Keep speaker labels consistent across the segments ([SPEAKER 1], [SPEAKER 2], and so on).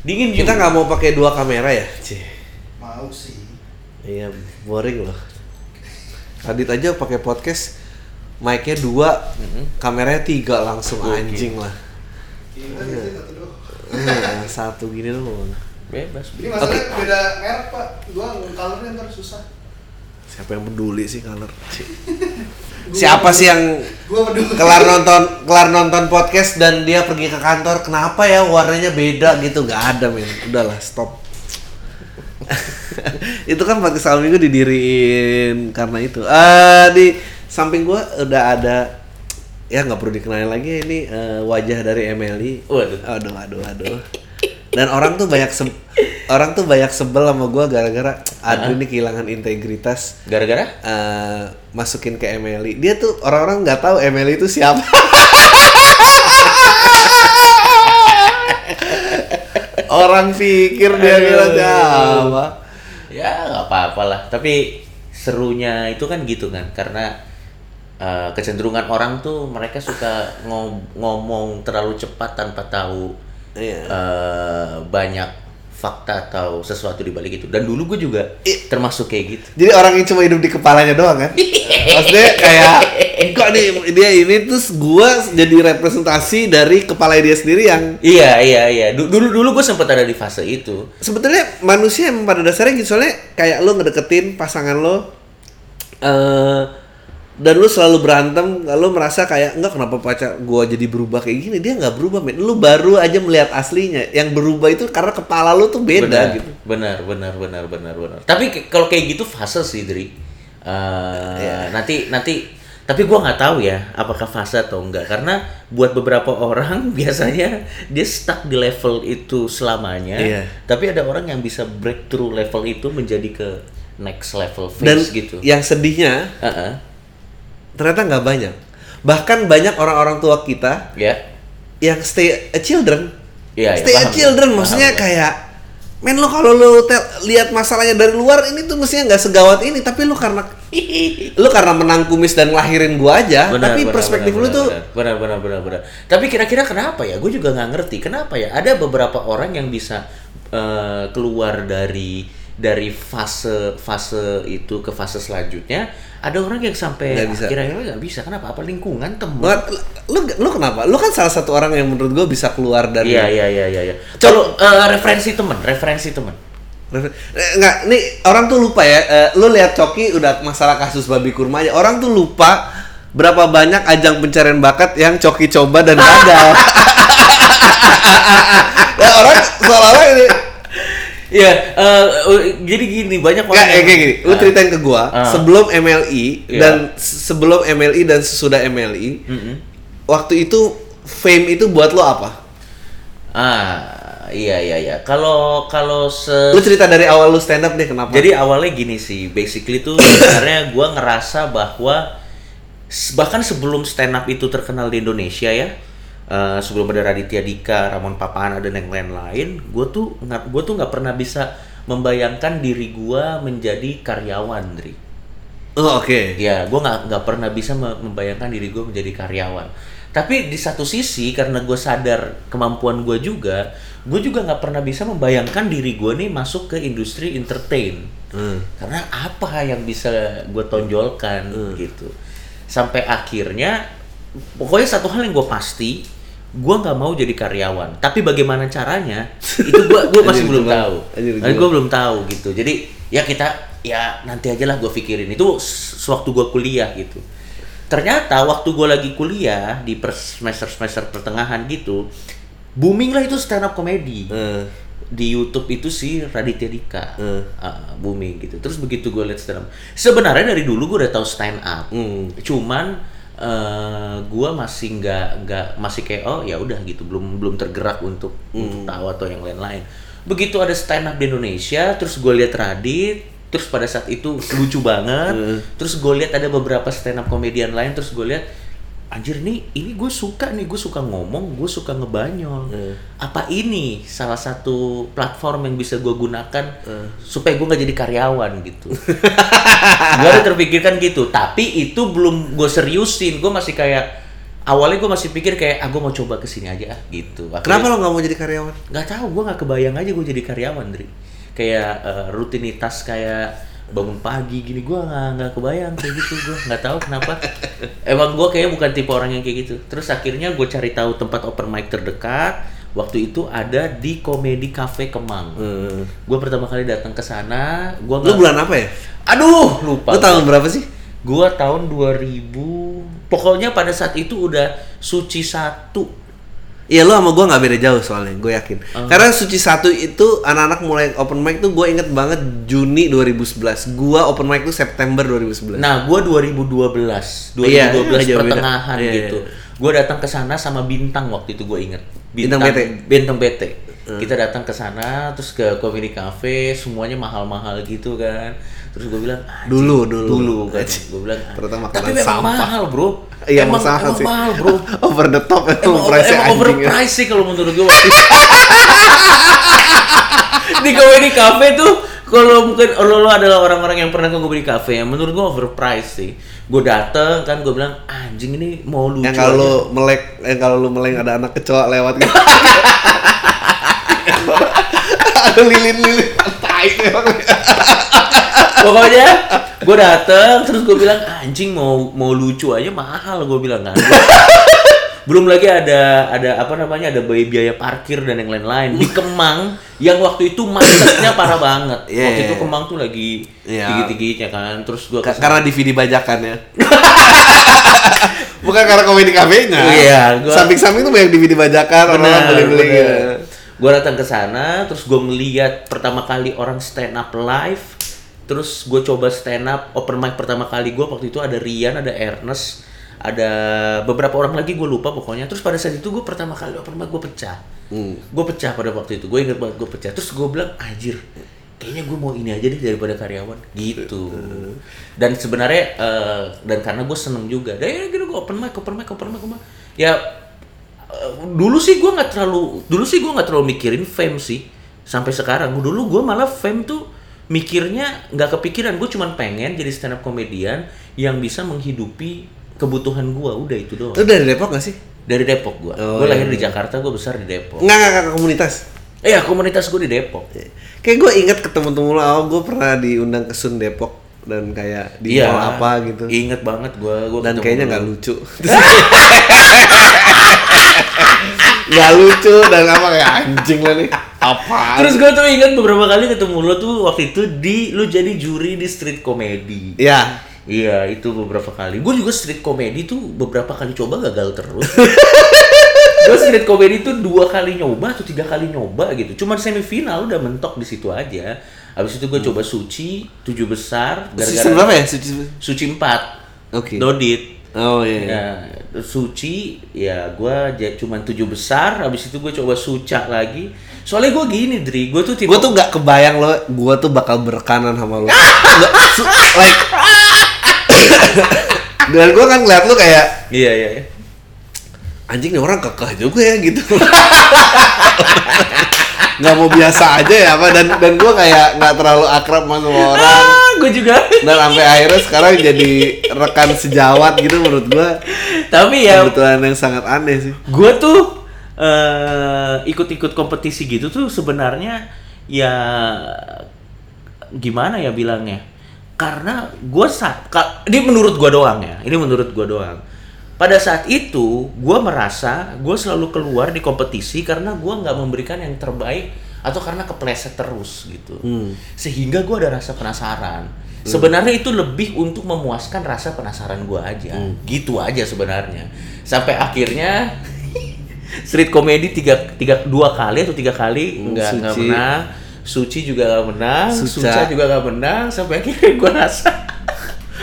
[SPEAKER 1] Dingin
[SPEAKER 2] Kita nggak mau pakai dua kamera ya? Cih.
[SPEAKER 3] Mau sih.
[SPEAKER 2] Iya, boring loh. Adit aja pakai podcast mic-nya dua, kameranya tiga langsung
[SPEAKER 1] Gokil.
[SPEAKER 2] anjing lah.
[SPEAKER 3] Kita biasanya satu doang.
[SPEAKER 2] Eh, satu gini doang.
[SPEAKER 1] Bebas.
[SPEAKER 3] Ini masalahnya beda merek pak. Gua colornya ntar susah.
[SPEAKER 2] Siapa yang peduli sih color? Siapa sih yang kelar nonton kelar nonton podcast dan dia pergi ke kantor kenapa ya warnanya beda gitu? Gak ada men. Udahlah stop. Itu kan podcast awal minggu didiriin karena itu. Eh di samping gua udah ada ya nggak perlu dikenalin lagi ini eh, wajah dari Emily.
[SPEAKER 1] Waduh.
[SPEAKER 2] aduh aduh aduh dan orang tuh banyak se- orang tuh banyak sebel sama gua gara-gara Adri ini kehilangan integritas
[SPEAKER 1] Gara-gara?
[SPEAKER 2] eh, masukin ke Emily. Dia tuh orang-orang nggak tahu Emily itu siapa. orang pikir dia
[SPEAKER 1] Aduh.
[SPEAKER 2] bilang siapa.
[SPEAKER 1] Ya nggak apa-apa lah. Tapi serunya itu kan gitu kan, karena uh, kecenderungan orang tuh mereka suka ngom- ngomong terlalu cepat tanpa tahu
[SPEAKER 2] Iya.
[SPEAKER 1] uh, banyak fakta atau sesuatu di balik itu. Dan dulu gue juga termasuk kayak gitu.
[SPEAKER 2] Jadi orang yang cuma hidup di kepalanya doang kan? Maksudnya kayak kok nih dia ini terus gua jadi representasi dari kepala dia sendiri yang
[SPEAKER 1] Iya iya iya. Du- Dulu dulu gue sempat ada di fase itu.
[SPEAKER 2] sebetulnya manusia emang pada dasarnya gitu soalnya kayak lo ngedeketin pasangan lo eh dan lu selalu berantem lo merasa kayak enggak kenapa pacar gua jadi berubah kayak gini dia nggak berubah men lu baru aja melihat aslinya yang berubah itu karena kepala lu tuh beda
[SPEAKER 1] benar,
[SPEAKER 2] gitu
[SPEAKER 1] Benar, benar, benar, benar, benar. Tapi ke- kalau kayak gitu fase sih, Dri. Eh,
[SPEAKER 2] Iya.
[SPEAKER 1] Nanti, nanti. Tapi gua nggak tahu ya, apakah fase atau enggak. Karena buat beberapa orang biasanya dia stuck di level itu selamanya.
[SPEAKER 2] Iya.
[SPEAKER 1] Tapi ada orang yang bisa breakthrough level itu menjadi ke next level
[SPEAKER 2] dan
[SPEAKER 1] phase gitu.
[SPEAKER 2] yang sedihnya
[SPEAKER 1] Heeh.
[SPEAKER 2] Ternyata nggak banyak. Bahkan banyak orang-orang tua kita
[SPEAKER 1] Ya.
[SPEAKER 2] yang stay a children.
[SPEAKER 1] Iya, iya,
[SPEAKER 2] stay a
[SPEAKER 1] paham,
[SPEAKER 2] children
[SPEAKER 1] paham,
[SPEAKER 2] maksudnya
[SPEAKER 1] ya.
[SPEAKER 2] kayak men lo kalau lo lihat masalahnya dari luar ini tuh mestinya nggak segawat ini tapi lo karena lo karena menang kumis dan ngelahirin gua aja
[SPEAKER 1] Benar,
[SPEAKER 2] tapi
[SPEAKER 1] benar,
[SPEAKER 2] perspektif
[SPEAKER 1] benar,
[SPEAKER 2] lu tuh
[SPEAKER 1] benar benar benar benar tapi kira-kira kenapa ya? Gue juga nggak ngerti. Kenapa ya? Ada beberapa orang yang bisa eh, keluar dari dari fase fase itu ke fase selanjutnya ada orang yang sampai
[SPEAKER 2] bisa.
[SPEAKER 1] akhir-akhirnya nggak bisa kenapa apa lingkungan
[SPEAKER 2] Nggak, lu lu kenapa lu kan salah satu orang yang menurut gua bisa keluar dari
[SPEAKER 1] iya iya iya iya iya kalau eh, referensi temen referensi
[SPEAKER 2] Refer- Eh, Nggak, nih orang tuh lupa ya. Eh, lu lihat Coki udah masalah kasus babi kurma aja. Orang tuh lupa berapa banyak ajang pencarian bakat yang Coki coba dan gagal. ya, orang seolah-olah ini
[SPEAKER 1] Iya, eh, eh, jadi gini banyak orang
[SPEAKER 2] eh, kayak gini. Lu
[SPEAKER 1] Ah.
[SPEAKER 2] ceritain ke gua
[SPEAKER 1] Ah.
[SPEAKER 2] sebelum MLI
[SPEAKER 1] Iya.
[SPEAKER 2] dan se- sebelum MLI dan sesudah MLI.
[SPEAKER 1] Mm-mm.
[SPEAKER 2] Waktu itu fame itu buat lo apa?
[SPEAKER 1] ah iya iya iya kalau kalau se
[SPEAKER 2] Lu cerita dari awal lu stand up deh kenapa?
[SPEAKER 1] Jadi awalnya gini sih, basically tuh sebenarnya gua ngerasa bahwa bahkan sebelum stand up itu terkenal di Indonesia ya, eh, sebelum ada Raditya Dika, Ramon Papana dan yang lain-lain, gue tuh nggak gue tuh nggak pernah bisa membayangkan diri gua menjadi karyawan, Dri.
[SPEAKER 2] Oh, oke.
[SPEAKER 1] Ya, gue nggak nggak pernah bisa me- membayangkan diri gue menjadi karyawan. Tapi di satu sisi karena gue sadar kemampuan gue juga, gue juga nggak pernah bisa membayangkan diri gue nih masuk ke industri entertain.
[SPEAKER 2] Hmm.
[SPEAKER 1] Karena apa yang bisa gue tonjolkan gitu. Sampai akhirnya, pokoknya satu hal yang gue pasti, gue nggak mau jadi karyawan. Tapi bagaimana caranya, itu gue gue masih belum tahu.
[SPEAKER 2] lucu
[SPEAKER 1] gue belum tahu gitu. Jadi ya kita ya nanti aja lah gue pikirin itu sewaktu gue kuliah gitu. Ternyata waktu gue lagi kuliah di semester semester pertengahan gitu, booming lah itu stand up comedy
[SPEAKER 2] Eh,
[SPEAKER 1] di YouTube itu sih Raditya Dika
[SPEAKER 2] Hmm.
[SPEAKER 1] Ah, booming gitu. Terus begitu gue lihat stand up, sebenarnya dari dulu gue udah tahu stand up,
[SPEAKER 2] Hmm.
[SPEAKER 1] cuman eh gue masih nggak nggak masih kayak oh ya udah gitu. Belum belum tergerak untuk untuk tahu atau yang lain-lain. Begitu ada stand up di Indonesia, terus gue lihat Radit, terus pada saat itu lucu banget, terus gue lihat ada beberapa stand up komedian lain, terus gue lihat anjir nih ini gue suka nih gue suka ngomong gue suka ngebanyol. Apa ini salah satu platform yang bisa gue gunakan supaya gue nggak jadi karyawan gitu? Gue ada terpikirkan gitu tapi itu belum gue seriusin. Gue masih kayak awalnya gue masih pikir kayak ah gue mau coba ke sini aja ah gitu.
[SPEAKER 2] Kenapa lo nggak mau jadi karyawan?
[SPEAKER 1] nggak tahu gue nggak kebayang aja gue jadi karyawan Dri. Kayak eh, rutinitas kayak bangun pagi gini gue nggak nggak kebayang kayak gitu gue nggak tahu kenapa emang gue kayak bukan tipe orang yang kayak gitu terus akhirnya gue cari tahu tempat open mic terdekat waktu itu ada di komedi cafe Kemang
[SPEAKER 2] Hmm.
[SPEAKER 1] gue pertama kali datang ke sana gue
[SPEAKER 2] Lu bulan apa ya?
[SPEAKER 1] aduh lupa
[SPEAKER 2] Lu tahun berapa sih?
[SPEAKER 1] Gua tahun 2000 pokoknya pada saat itu udah suci satu
[SPEAKER 2] Iya lu sama gua nggak beda jauh soalnya, gue yakin. Karena Suci satu itu anak-anak mulai open mic tuh gue inget banget Juni 2011. Gua open mic tuh September 2011.
[SPEAKER 1] Nah, gua 2012, 2012
[SPEAKER 2] Iya, beda.
[SPEAKER 1] pertengahan
[SPEAKER 2] Iya,
[SPEAKER 1] gitu. Gua datang ke sana sama Bintang waktu itu gue inget.
[SPEAKER 2] Bintang BT.
[SPEAKER 1] Bintang BT. Kita datang ke sana terus ke comedy cafe, semuanya mahal-mahal gitu kan. Terus gue bilang.
[SPEAKER 2] Dulu, dulu.
[SPEAKER 1] dulu kan. Gue bilang,
[SPEAKER 2] Ternyata makanan
[SPEAKER 1] tapi memang
[SPEAKER 2] sampah."
[SPEAKER 1] mahal, Bro.
[SPEAKER 2] Iya
[SPEAKER 1] emang,
[SPEAKER 2] masalah
[SPEAKER 1] emang
[SPEAKER 2] sih.
[SPEAKER 1] mahal, Bro.
[SPEAKER 2] Over the top emang,
[SPEAKER 1] Emang,
[SPEAKER 2] price
[SPEAKER 1] emang
[SPEAKER 2] anjing ya.
[SPEAKER 1] overpriced sih kalau menurut gue itu. di comedy cafe tuh kalau mungkin lo, lo adalah orang-orang yang pernah ke comedy cafe yang menurut gue overpriced sih gue dateng kan gue bilang anjing ini mau lucu
[SPEAKER 2] Yang kalau
[SPEAKER 1] aja."
[SPEAKER 2] lu melek, yang kalau lu meleng ada anak kecoa lewat gitu. ada lilin-lilin tai memang.
[SPEAKER 1] pokoknya gue dateng terus gue bilang anjing mau mau lucu aja mahal gue bilang kan belum lagi ada ada apa namanya ada biaya biaya parkir dan yang lain-lain di Kemang yang waktu itu macetnya parah banget
[SPEAKER 2] Iya,
[SPEAKER 1] waktu
[SPEAKER 2] iya,
[SPEAKER 1] itu
[SPEAKER 2] iya.
[SPEAKER 1] Kemang tuh lagi
[SPEAKER 2] Iya.
[SPEAKER 1] tinggi-tingginya kan terus gue
[SPEAKER 2] Ka- Karena DVD bajakan ya. Bukan karena komedi kafenya.
[SPEAKER 1] Iya, gua-
[SPEAKER 2] Samping-samping tuh banyak DVD bajakan, orang-orang beli-beli gitu.
[SPEAKER 1] Gue datang ke sana, terus gue melihat pertama kali orang stand up live, terus gue coba stand up open mic pertama kali gue waktu itu ada Rian, ada Ernest, ada beberapa orang lagi gue lupa pokoknya. Terus pada saat itu gue pertama kali open mic gue pecah,
[SPEAKER 2] Hmm.
[SPEAKER 1] gue pecah pada waktu itu. Gue inget banget gue pecah. Terus gue bilang anjir, kayaknya gue mau ini aja deh daripada karyawan gitu. Dan sebenarnya eh, dan karena gue seneng juga, deh gitu gue open mic, open mic, open mic, open mic. Ya dulu sih gue nggak terlalu dulu sih gue nggak terlalu mikirin fame sih sampai sekarang dulu gue malah fame tuh mikirnya nggak kepikiran gue cuman pengen jadi stand up comedian yang bisa menghidupi kebutuhan gue udah itu doang
[SPEAKER 2] Lu dari Depok gak sih?
[SPEAKER 1] dari Depok gue
[SPEAKER 2] Oh,
[SPEAKER 1] gue
[SPEAKER 2] iya,
[SPEAKER 1] lahir di
[SPEAKER 2] iya.
[SPEAKER 1] Jakarta gue besar di Depok
[SPEAKER 2] enggak, enggak, komunitas.
[SPEAKER 1] eh ya komunitas gue di Depok
[SPEAKER 2] Kayak gue inget ketemu-temu lo, oh, gue pernah diundang ke Sun Depok dan kayak di
[SPEAKER 1] Iya.
[SPEAKER 2] mall apa gitu.
[SPEAKER 1] inget banget gue gue
[SPEAKER 2] Dan kayaknya nggak lucu. Nggak lucu dan apa kayak anjing lah nih. Apa?
[SPEAKER 1] terus gue tuh inget beberapa kali ketemu lo tuh waktu itu di lu jadi juri di street comedy
[SPEAKER 2] ya,
[SPEAKER 1] Iya, itu beberapa kali. Gue juga street comedy tuh beberapa kali coba gagal terus. gue street comedy tuh dua kali nyoba atau tiga kali nyoba gitu. Cuman semifinal udah mentok di situ aja. Habis itu gue coba suci tujuh besar
[SPEAKER 2] season berapa ya? Suci-
[SPEAKER 1] suci empat.
[SPEAKER 2] Oke.
[SPEAKER 1] Dodit.
[SPEAKER 2] Oh iya.
[SPEAKER 1] Ya, suci ya gue cuman tujuh besar. Habis itu gue coba suca lagi. Soalnya gue gini, Dri. Gue tuh tipe
[SPEAKER 2] Gue tuh nggak kebayang lo, gue tuh bakal berkanan sama lo. Like, dan gue kan ngeliat lo kayak
[SPEAKER 1] Iya, iya, iya.
[SPEAKER 2] anjing nih orang kekeh juga ya gitu. nggak mau biasa aja ya apa? Dan dan gue kayak nggak terlalu akrab sama semua orang.
[SPEAKER 1] Ah, gue juga.
[SPEAKER 2] dan sampai akhirnya sekarang jadi rekan sejawat gitu menurut gue
[SPEAKER 1] Tapi ya
[SPEAKER 2] kebetulan yang sangat aneh sih.
[SPEAKER 1] Gue tuh eh, ikut-ikut kompetisi gitu tuh sebenarnya ya gimana ya bilangnya? Karena gue saat ini menurut gue doang ya. Ini menurut gue doang pada saat itu gue merasa gue selalu keluar di kompetisi karena gue nggak memberikan yang terbaik atau karena kepleset terus gitu. Sehingga gue ada rasa penasaran. Sebenarnya itu lebih untuk memuaskan rasa penasaran gue aja. Gitu aja sebenarnya. Sampai akhirnya street comedy tiga, tiga dua kali atau tiga kali
[SPEAKER 2] Hmm,
[SPEAKER 1] nggak nggak
[SPEAKER 2] Suci.
[SPEAKER 1] menang. Suci juga nggak menang.
[SPEAKER 2] Suca.
[SPEAKER 1] Suca juga nggak menang. Sampai akhirnya gue rasa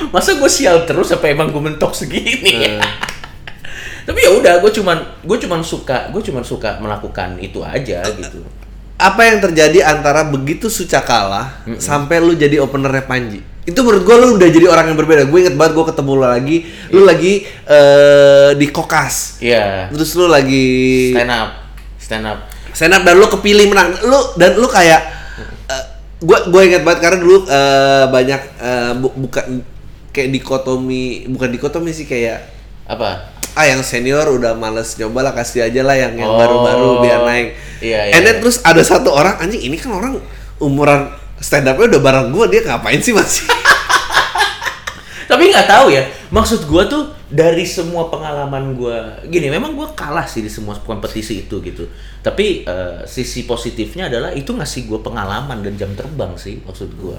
[SPEAKER 1] masa gue sial terus apa emang gue mentok segini?
[SPEAKER 2] Eh.
[SPEAKER 1] tapi ya udah gue cuman gue cuman suka gue cuman suka melakukan itu aja gitu.
[SPEAKER 2] Apa yang terjadi antara begitu Suca kalah sampai lu jadi openernya Panji? Itu menurut gue lu udah jadi orang yang berbeda. Gue inget banget gue ketemu lu lagi lu lagi eh, di kokas.
[SPEAKER 1] Iya.
[SPEAKER 2] Terus lu lagi
[SPEAKER 1] stand up stand up.
[SPEAKER 2] Stand up dan lu kepilih menang. Lu dan lu kayak eh, gue gue inget banget karena dulu eh, banyak eh, bu- bukan kayak dikotomi bukan dikotomi sih kayak
[SPEAKER 1] apa
[SPEAKER 2] ah yang senior udah males nyoba lah kasih aja lah yang yang
[SPEAKER 1] Oh.
[SPEAKER 2] baru-baru biar naik.
[SPEAKER 1] Iya, iya,
[SPEAKER 2] And then
[SPEAKER 1] iya.
[SPEAKER 2] terus ada satu orang anjing ini kan orang umuran stand up-nya udah bareng gua dia ngapain sih masih?
[SPEAKER 1] Tapi nggak tahu ya, maksud gua tuh dari semua pengalaman gua gini, memang gua kalah sih di semua kompetisi itu gitu. Tapi eh, sisi positifnya adalah itu ngasih gua pengalaman dan jam terbang sih maksud gua.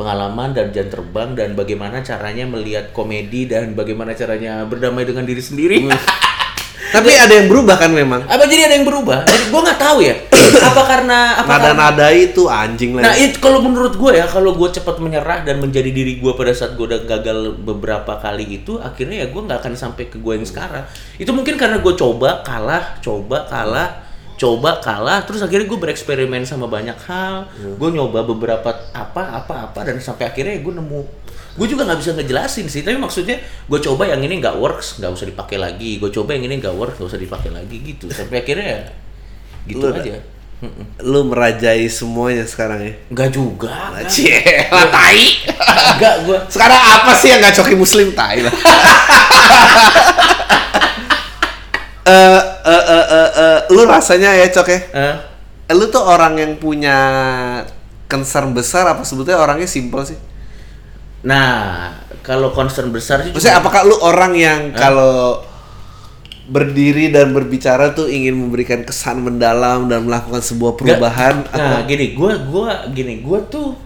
[SPEAKER 1] Pengalaman dan jam terbang dan bagaimana caranya melihat komedi dan bagaimana caranya berdamai dengan diri sendiri.
[SPEAKER 2] Tapi ada yang berubah kan memang.
[SPEAKER 1] apa jadi ada yang berubah? Jadi gua nggak tahu ya. apa karena apa karena-
[SPEAKER 2] Nada-nada itu anjing lah.
[SPEAKER 1] Nah itu kalau menurut gue ya kalau gue cepat menyerah dan menjadi diri gue pada saat gue udah gagal beberapa kali itu akhirnya ya gue nggak akan sampai ke gue yang sekarang itu mungkin karena gue coba kalah coba kalah coba kalah terus akhirnya gue bereksperimen sama banyak hal gue nyoba beberapa apa apa apa dan sampai akhirnya gue nemu gue juga nggak bisa ngejelasin sih tapi maksudnya gue coba yang ini nggak works nggak usah dipakai lagi gue coba yang ini nggak works nggak usah dipakai lagi gitu sampai akhirnya ya gitu
[SPEAKER 2] Lu-
[SPEAKER 1] aja.
[SPEAKER 2] Lu merajai semuanya sekarang ya.
[SPEAKER 1] Nggak juga.
[SPEAKER 2] Cie, lah tai.
[SPEAKER 1] Enggak gua.
[SPEAKER 2] Sekarang apa sih yang gak coki muslim tai lah. Eh, lu rasanya ya cok ya.
[SPEAKER 1] Eh,
[SPEAKER 2] Lu tuh orang yang punya concern besar apa sebetulnya orangnya simple sih?
[SPEAKER 1] Nah, kalau concern besar sih
[SPEAKER 2] Maksudnya apakah lu orang yang kalau berdiri dan berbicara tuh ingin memberikan kesan mendalam dan melakukan sebuah perubahan
[SPEAKER 1] Nah, gini, gua gua gini, gua tuh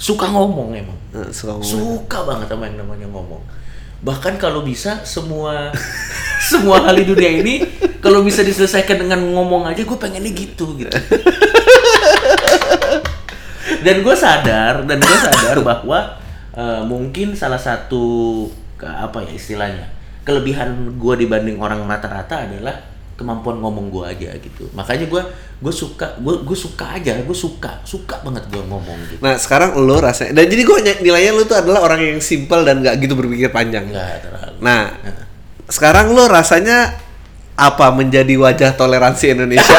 [SPEAKER 1] suka ngomong emang.
[SPEAKER 2] Suka ngomong.
[SPEAKER 1] Suka banget sama yang namanya ngomong. Bahkan kalau bisa semua semua hal di dunia ini kalau bisa diselesaikan dengan ngomong aja gue pengennya gitu gitu. dan gue sadar dan gue sadar bahwa eh, mungkin salah satu ke apa ya istilahnya kelebihan gue dibanding orang rata-rata adalah kemampuan ngomong gue aja gitu makanya gue gue suka gue gue suka aja gue suka suka banget gue ngomong gitu
[SPEAKER 2] Nah sekarang lo rasanya dan jadi gue nilainya lo tuh adalah orang yang simple dan gak gitu berpikir panjang.
[SPEAKER 1] nggak terlalu
[SPEAKER 2] Nah sekarang lo rasanya apa menjadi wajah toleransi Indonesia?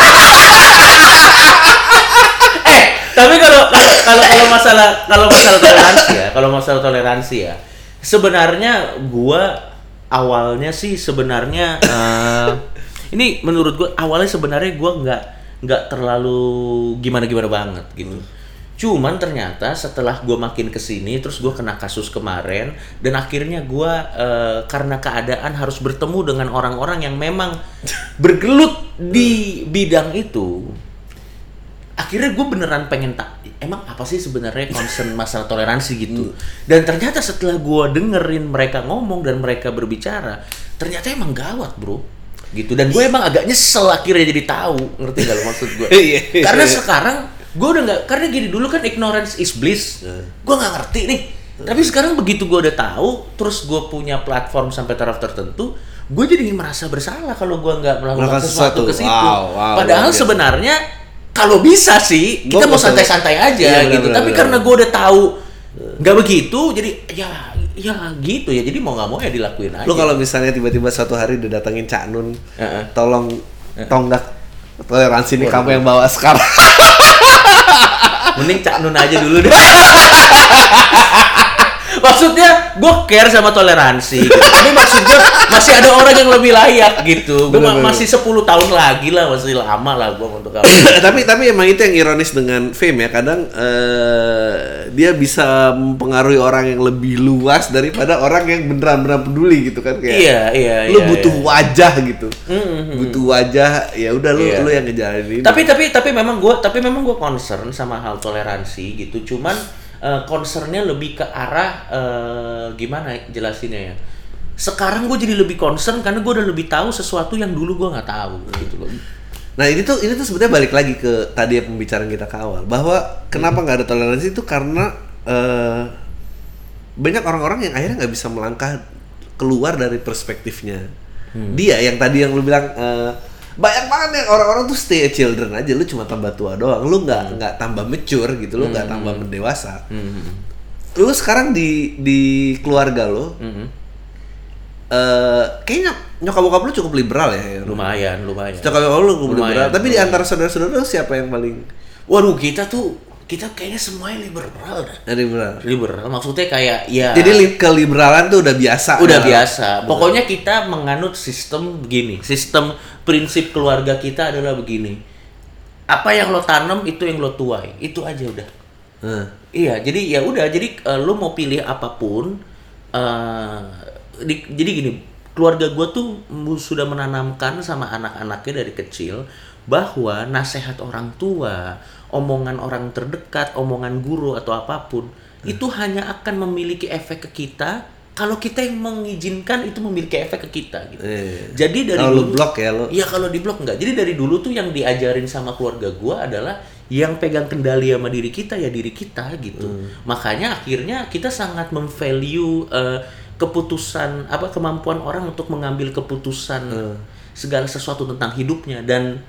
[SPEAKER 1] eh tapi kalau kalau kalau masalah kalau masalah toleransi ya kalau masalah toleransi ya sebenarnya gua awalnya sih sebenarnya eh, ini menurut gua awalnya sebenarnya gua nggak nggak terlalu gimana gimana banget gitu cuman ternyata setelah gua makin ke sini terus gua kena kasus kemarin dan akhirnya gua eh, karena keadaan harus bertemu dengan orang-orang yang memang bergelut di bidang itu akhirnya gue beneran pengen tak emang apa sih sebenarnya concern masalah toleransi gitu? Dan ternyata setelah gue dengerin mereka ngomong dan mereka berbicara ternyata emang gawat bro. Gitu. Dan gue emang agak nyesel akhirnya jadi tahu ngerti gak lo maksud gue
[SPEAKER 2] Iya,
[SPEAKER 1] karena sekarang gue udah nggak karena gini dulu kan ignorance is bliss gue nggak ngerti nih tapi sekarang begitu gue udah tahu terus gue punya platform sampai taraf tertentu gue jadi merasa bersalah kalau gue nggak melakukan
[SPEAKER 2] Melakukan
[SPEAKER 1] sesuatu ke
[SPEAKER 2] sesuatu.
[SPEAKER 1] situ
[SPEAKER 2] Wow, wow,
[SPEAKER 1] padahal
[SPEAKER 2] biasa.
[SPEAKER 1] sebenarnya kalau bisa sih kita
[SPEAKER 2] Gua
[SPEAKER 1] mau santai-santai aja
[SPEAKER 2] Iya,
[SPEAKER 1] gitu
[SPEAKER 2] benar,
[SPEAKER 1] tapi
[SPEAKER 2] benar.
[SPEAKER 1] karena gue udah tahu nggak begitu jadi ya ya gitu ya jadi mau nggak mau ya dilakuin aja
[SPEAKER 2] Lo kalau misalnya tiba-tiba suatu hari didatengin Cak Nun,
[SPEAKER 1] Heeh.
[SPEAKER 2] tolong tonggak toleransi nih kamu yang bawa sekarang.
[SPEAKER 1] mending cak nun aja dulu deh maksudnya gue care sama toleransi gitu. tapi maksudnya masih ada orang yang lebih layak gitu gue
[SPEAKER 2] bener.
[SPEAKER 1] masih 10 tahun lagi lah masih lama lah gue untuk kamu
[SPEAKER 2] tapi tapi emang itu yang ironis dengan fame ya kadang eh, dia bisa mempengaruhi orang yang lebih luas daripada orang yang beneran-beneran peduli gitu kan kayak
[SPEAKER 1] iya iya
[SPEAKER 2] lu
[SPEAKER 1] iya,
[SPEAKER 2] butuh
[SPEAKER 1] iya.
[SPEAKER 2] wajah gitu
[SPEAKER 1] Mm-mm.
[SPEAKER 2] butuh wajah ya udah lu
[SPEAKER 1] Iya.
[SPEAKER 2] lu yang ngejalanin
[SPEAKER 1] tapi tapi tapi memang gue tapi memang gue concern sama hal toleransi gitu cuman eh, concernnya lebih ke arah eh, gimana ya jelasinnya ya. Sekarang gue jadi lebih concern karena gue udah lebih tahu sesuatu yang dulu gue nggak tahu gitu loh.
[SPEAKER 2] Nah ini tuh ini tuh sebenarnya balik lagi ke tadi pembicaraan kita ke awal bahwa kenapa nggak ada toleransi itu karena eh, banyak orang-orang yang akhirnya nggak bisa melangkah keluar dari perspektifnya. Dia yang tadi yang lu bilang eh, banyak banget yang orang-orang tuh stay children aja lu cuma tambah tua doang. Lu nggak nggak tambah mature gitu lu nggak tambah mendewasa
[SPEAKER 1] Mhm.
[SPEAKER 2] lu sekarang di di keluarga lo
[SPEAKER 1] Mhm.
[SPEAKER 2] eh kayaknya nyokap bokap lu cukup liberal ya, ya
[SPEAKER 1] lumayan lumayan.
[SPEAKER 2] Nyokap bokap lu cukup
[SPEAKER 1] Lumayan,
[SPEAKER 2] liberal tapi di antara saudara-saudara lu siapa yang paling
[SPEAKER 1] Waduh kita tuh kita kayaknya semuanya liberal dah.
[SPEAKER 2] liberal
[SPEAKER 1] Liberal maksudnya kayak ya
[SPEAKER 2] jadi li- keliberalan tuh udah biasa
[SPEAKER 1] udah
[SPEAKER 2] Nah,
[SPEAKER 1] biasa. Pokoknya kita menganut sistem begini. Sistem prinsip keluarga kita adalah begini. Apa yang lo tanam itu yang lo tuai. Itu aja udah.
[SPEAKER 2] Nah,
[SPEAKER 1] Iya, jadi ya udah. Jadi eh, lo mau pilih apa pun. eh, di- jadi gini, keluarga gue tuh sudah menanamkan sama anak-anaknya dari kecil bahwa nasihat orang tua, omongan orang terdekat, omongan guru atau apa pun itu hanya akan memiliki efek ke kita kalau kita yang mengizinkan itu memiliki efek ke kita gitu.
[SPEAKER 2] Iya.
[SPEAKER 1] Jadi dari
[SPEAKER 2] Kalau lu
[SPEAKER 1] dulu-
[SPEAKER 2] blok ya lo.
[SPEAKER 1] Iya kalau di blok enggak. Jadi dari dulu tuh yang diajarin sama keluarga gua adalah yang pegang kendali sama diri kita ya diri kita gitu. Makanya akhirnya kita sangat memvalue eh, keputusan apa kemampuan orang untuk mengambil keputusan segala sesuatu tentang hidupnya dan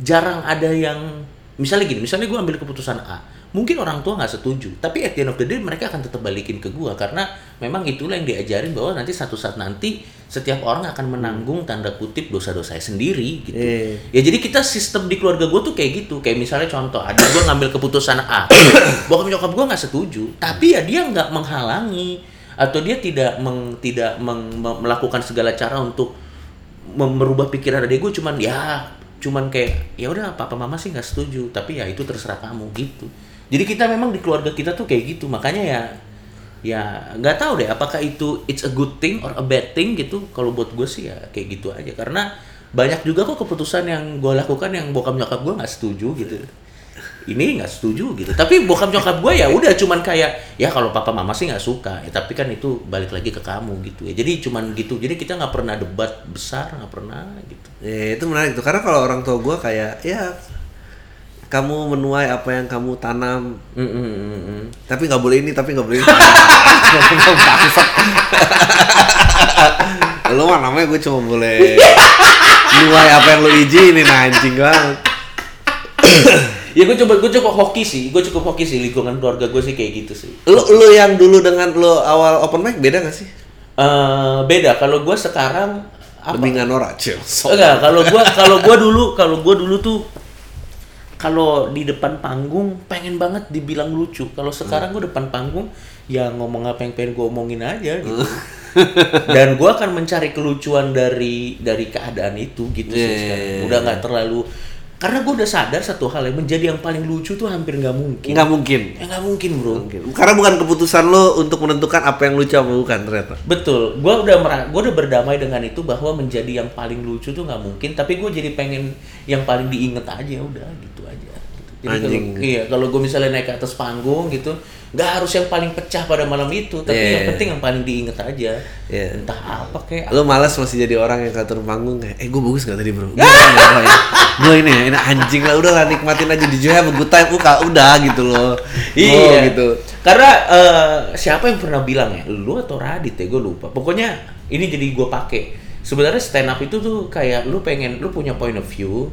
[SPEAKER 1] jarang ada yang misalnya gini, misalnya gua ambil keputusan A, mungkin orang tua nggak setuju, tapi at the end of the day mereka akan tetap balikin ke gua karena memang itulah yang diajarin bahwa nanti satu saat nanti setiap orang akan menanggung tanda kutip dosa-dosanya sendiri gitu.
[SPEAKER 2] Iya.
[SPEAKER 1] Ya jadi kita sistem di keluarga gue tuh kayak gitu. Kayak misalnya contoh, ada gue ngambil keputusan A, bokap nyokap gue nggak setuju, tapi ya dia nggak menghalangi atau dia tidak meng, tidak meng- me- melakukan segala cara untuk merubah pikiran adik gue cuman ya cuman kayak ya udah papa mama sih nggak setuju tapi ya itu terserah kamu gitu. Jadi kita memang di keluarga kita tuh kayak gitu makanya ya ya nggak tahu deh apakah itu it's a good thing or a bad thing gitu. Kalau buat gue sih ya kayak gitu aja karena banyak juga kok keputusan yang gue lakukan yang bokap nyokap gue nggak setuju gitu ini nggak setuju gitu. Tapi bokap nyokap gue ya udah cuman kayak ya kalau papa mama sih nggak suka ya tapi kan itu balik lagi ke kamu gitu ya. Jadi cuman gitu jadi kita nggak pernah debat besar nggak pernah gitu.
[SPEAKER 2] Ya, itu menarik tuh karena kalau orang tua gua kayak ya kamu menuai apa yang kamu tanam.
[SPEAKER 1] Mm, mm, mm, mm.
[SPEAKER 2] tapi nggak boleh ini tapi nggak boleh ini lu mah namanya gue cuma boleh nuai apa yang lu izinin anjing banget
[SPEAKER 1] ya gue coba gue cukup hoki sih. Gue cukup hoki sih lingkungan keluarga gue sih kayak gitu sih.
[SPEAKER 2] Lu lu yang dulu dengan lu awal open mic beda gak sih?
[SPEAKER 1] Eh beda. Kalau gue sekarang apa?
[SPEAKER 2] Lebih nganora cil.
[SPEAKER 1] Enggak kalau gue kalau gue dulu kalau gue dulu tuh kalau di depan panggung pengen banget dibilang lucu. Kalau sekarang gue depan panggung ya ngomong apa yang pengen gue omongin aja gitu. Dan gue akan mencari kelucuan dari dari keadaan itu gitu sih
[SPEAKER 2] Iya,
[SPEAKER 1] sekarang.
[SPEAKER 2] iya,
[SPEAKER 1] udah nggak terlalu karena gue udah sadar satu hal yang menjadi yang paling lucu tuh hampir nggak mungkin.
[SPEAKER 2] Nggak mungkin.
[SPEAKER 1] Ya nggak mungkin bro.
[SPEAKER 2] Karena bukan keputusan lo untuk menentukan apa yang lucu apa bukan ternyata.
[SPEAKER 1] Betul, gue udah mera- gua udah berdamai dengan itu bahwa menjadi yang paling lucu tuh nggak mungkin, tapi gue jadi pengen yang paling diinget aja udah gitu aja. Kalau iya kalau gue misalnya naik ke atas panggung gitu, nggak harus yang paling pecah pada malam itu, tapi
[SPEAKER 2] Iya.
[SPEAKER 1] yang penting yang paling diinget aja.
[SPEAKER 2] Iya.
[SPEAKER 1] Entah apa kayak.
[SPEAKER 2] lo malas masih jadi orang yang turun panggung kayak eh gue bagus gak tadi bro gue ini, gue ini ini anjing lah udah lah nikmatin aja di have a good time udah udah gitu loh
[SPEAKER 1] Iya
[SPEAKER 2] Oh, gitu
[SPEAKER 1] Karena eh, siapa yang pernah bilang ya, lu atau Radit ya, gue lupa. Pokoknya ini jadi gue pakai. Sebenarnya stand up itu tuh kayak lu pengen, lu punya point of view,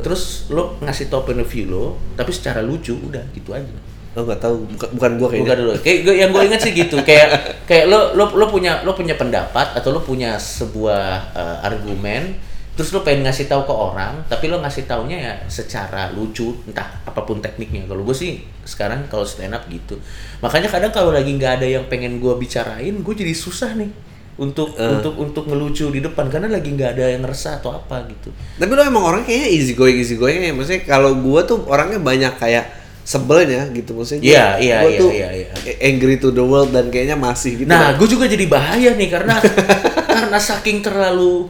[SPEAKER 1] terus lu ngasih tau point of view lo, tapi secara lucu udah gitu aja.
[SPEAKER 2] lo nggak tahu bukan, bukan gue kayaknya
[SPEAKER 1] Bukan dulu. Kayak gua- yang gue ingat sih gitu. Kayak kayak lo lo lo punya lo punya pendapat atau lo punya sebuah eh, argumen, terus lo pengen ngasih tahu ke orang, tapi lo ngasih taunya ya secara lucu, entah apa pun tekniknya. Kalau gue sih sekarang kalau stand up gitu. Makanya kadang kalau lagi nggak ada yang pengen gue bicarain, gue jadi susah nih untuk untuk untuk ngelucu di depan karena lagi nggak ada yang resah atau apa gitu.
[SPEAKER 2] tapi lo emang orangnya kayaknya easy going easy going ya. Maksudnya kalau gue tuh orangnya banyak kayak sebelnya gitu. Maksudnya gua-
[SPEAKER 1] Iya, iya,
[SPEAKER 2] gua
[SPEAKER 1] iya,
[SPEAKER 2] tuh
[SPEAKER 1] iya, iya.
[SPEAKER 2] angry to the world dan kayaknya masih gitu
[SPEAKER 1] Nah, gue juga jadi bahaya nih karena karena saking terlalu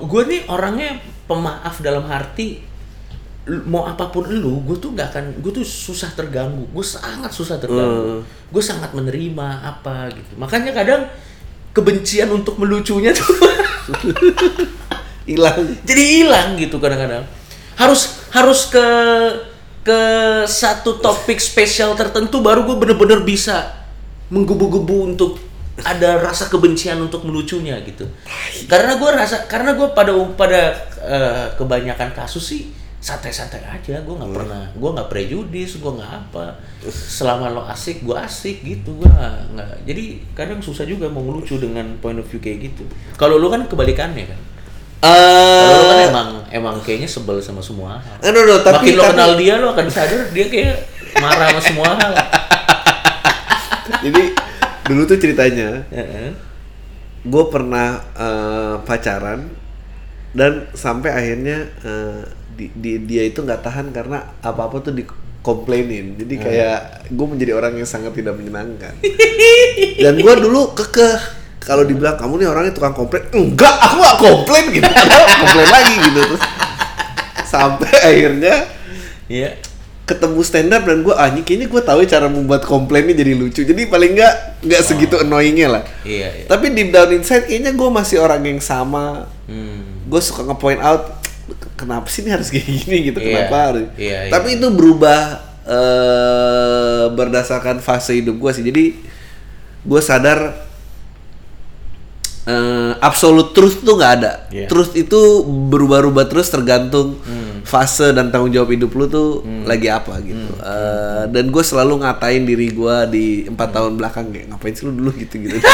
[SPEAKER 1] gue nih orangnya pemaaf dalam arti mau apa pun lu, gue tuh nggak akan, gue tuh susah terganggu, gue sangat susah terganggu, gue sangat menerima apa gitu. Makanya kadang kebencian untuk melucunya tuh
[SPEAKER 2] hilang
[SPEAKER 1] jadi hilang gitu kadang-kadang. Harus harus ke ke satu topik spesial tertentu baru gue bener-bener bisa menggebu-gebu untuk ada rasa kebencian untuk melucunya gitu. Karena gue rasa karena gue pada pada eh, kebanyakan kasus sih santai-santai aja gue nggak pernah gue nggak prejudis gue nggak apa. Selama lo asik gue asik gitu gue nggak jadi kadang susah juga mau ngelucu dengan point of view kayak gitu. Kalau lo kan kebalikannya kan? Kalau lo kan
[SPEAKER 2] eh
[SPEAKER 1] emang emang kayaknya sebel sama semua hal.
[SPEAKER 2] Aduh, aduh, tapi
[SPEAKER 1] Makin lo
[SPEAKER 2] tapi-
[SPEAKER 1] kenal dia lo akan sadar dia kayak marah sama semua hal.
[SPEAKER 2] Jadi dulu tuh ceritanya,
[SPEAKER 1] Heeh.
[SPEAKER 2] gue pernah eh, pacaran dan sampai akhirnya eh, di, di- dia itu nggak tahan karena apa-apa tuh dikomplainin. Jadi kayak gue menjadi orang yang sangat tidak menyenangkan. dan gue dulu kekeh. Kalau dibilang kamu nih orangnya tukang komplain, enggak, aku gak komplain gitu, komplain lagi gitu terus. Sampai akhirnya
[SPEAKER 1] iya.
[SPEAKER 2] ketemu stand up dan gue anjing kayaknya gue tahu ya cara membuat komplainnya jadi lucu. Jadi paling nggak nggak segitu annoyingnya lah.
[SPEAKER 1] Iya iya.
[SPEAKER 2] Tapi deep down inside kayaknya gue masih orang yang sama.
[SPEAKER 1] Hmm.
[SPEAKER 2] gue suka nge-point out kenapa sih ini harus kayak gini gitu?
[SPEAKER 1] Iya,
[SPEAKER 2] kenapa harus?
[SPEAKER 1] iya, iya.
[SPEAKER 2] tapi itu berubah eh berdasarkan fase hidup gue sih. Jadi gue sadar eh absolute truth tuh nggak ada.
[SPEAKER 1] Iya.
[SPEAKER 2] truth itu berubah-ubah terus tergantung
[SPEAKER 1] Hmm.
[SPEAKER 2] fase dan tanggung jawab hidup lu tuh lagi apa gitu.
[SPEAKER 1] Hmm.
[SPEAKER 2] Eh, dan gue selalu ngatain diri gue di empat tahun belakang kayak ngapain sih lu dulu? gitu gitu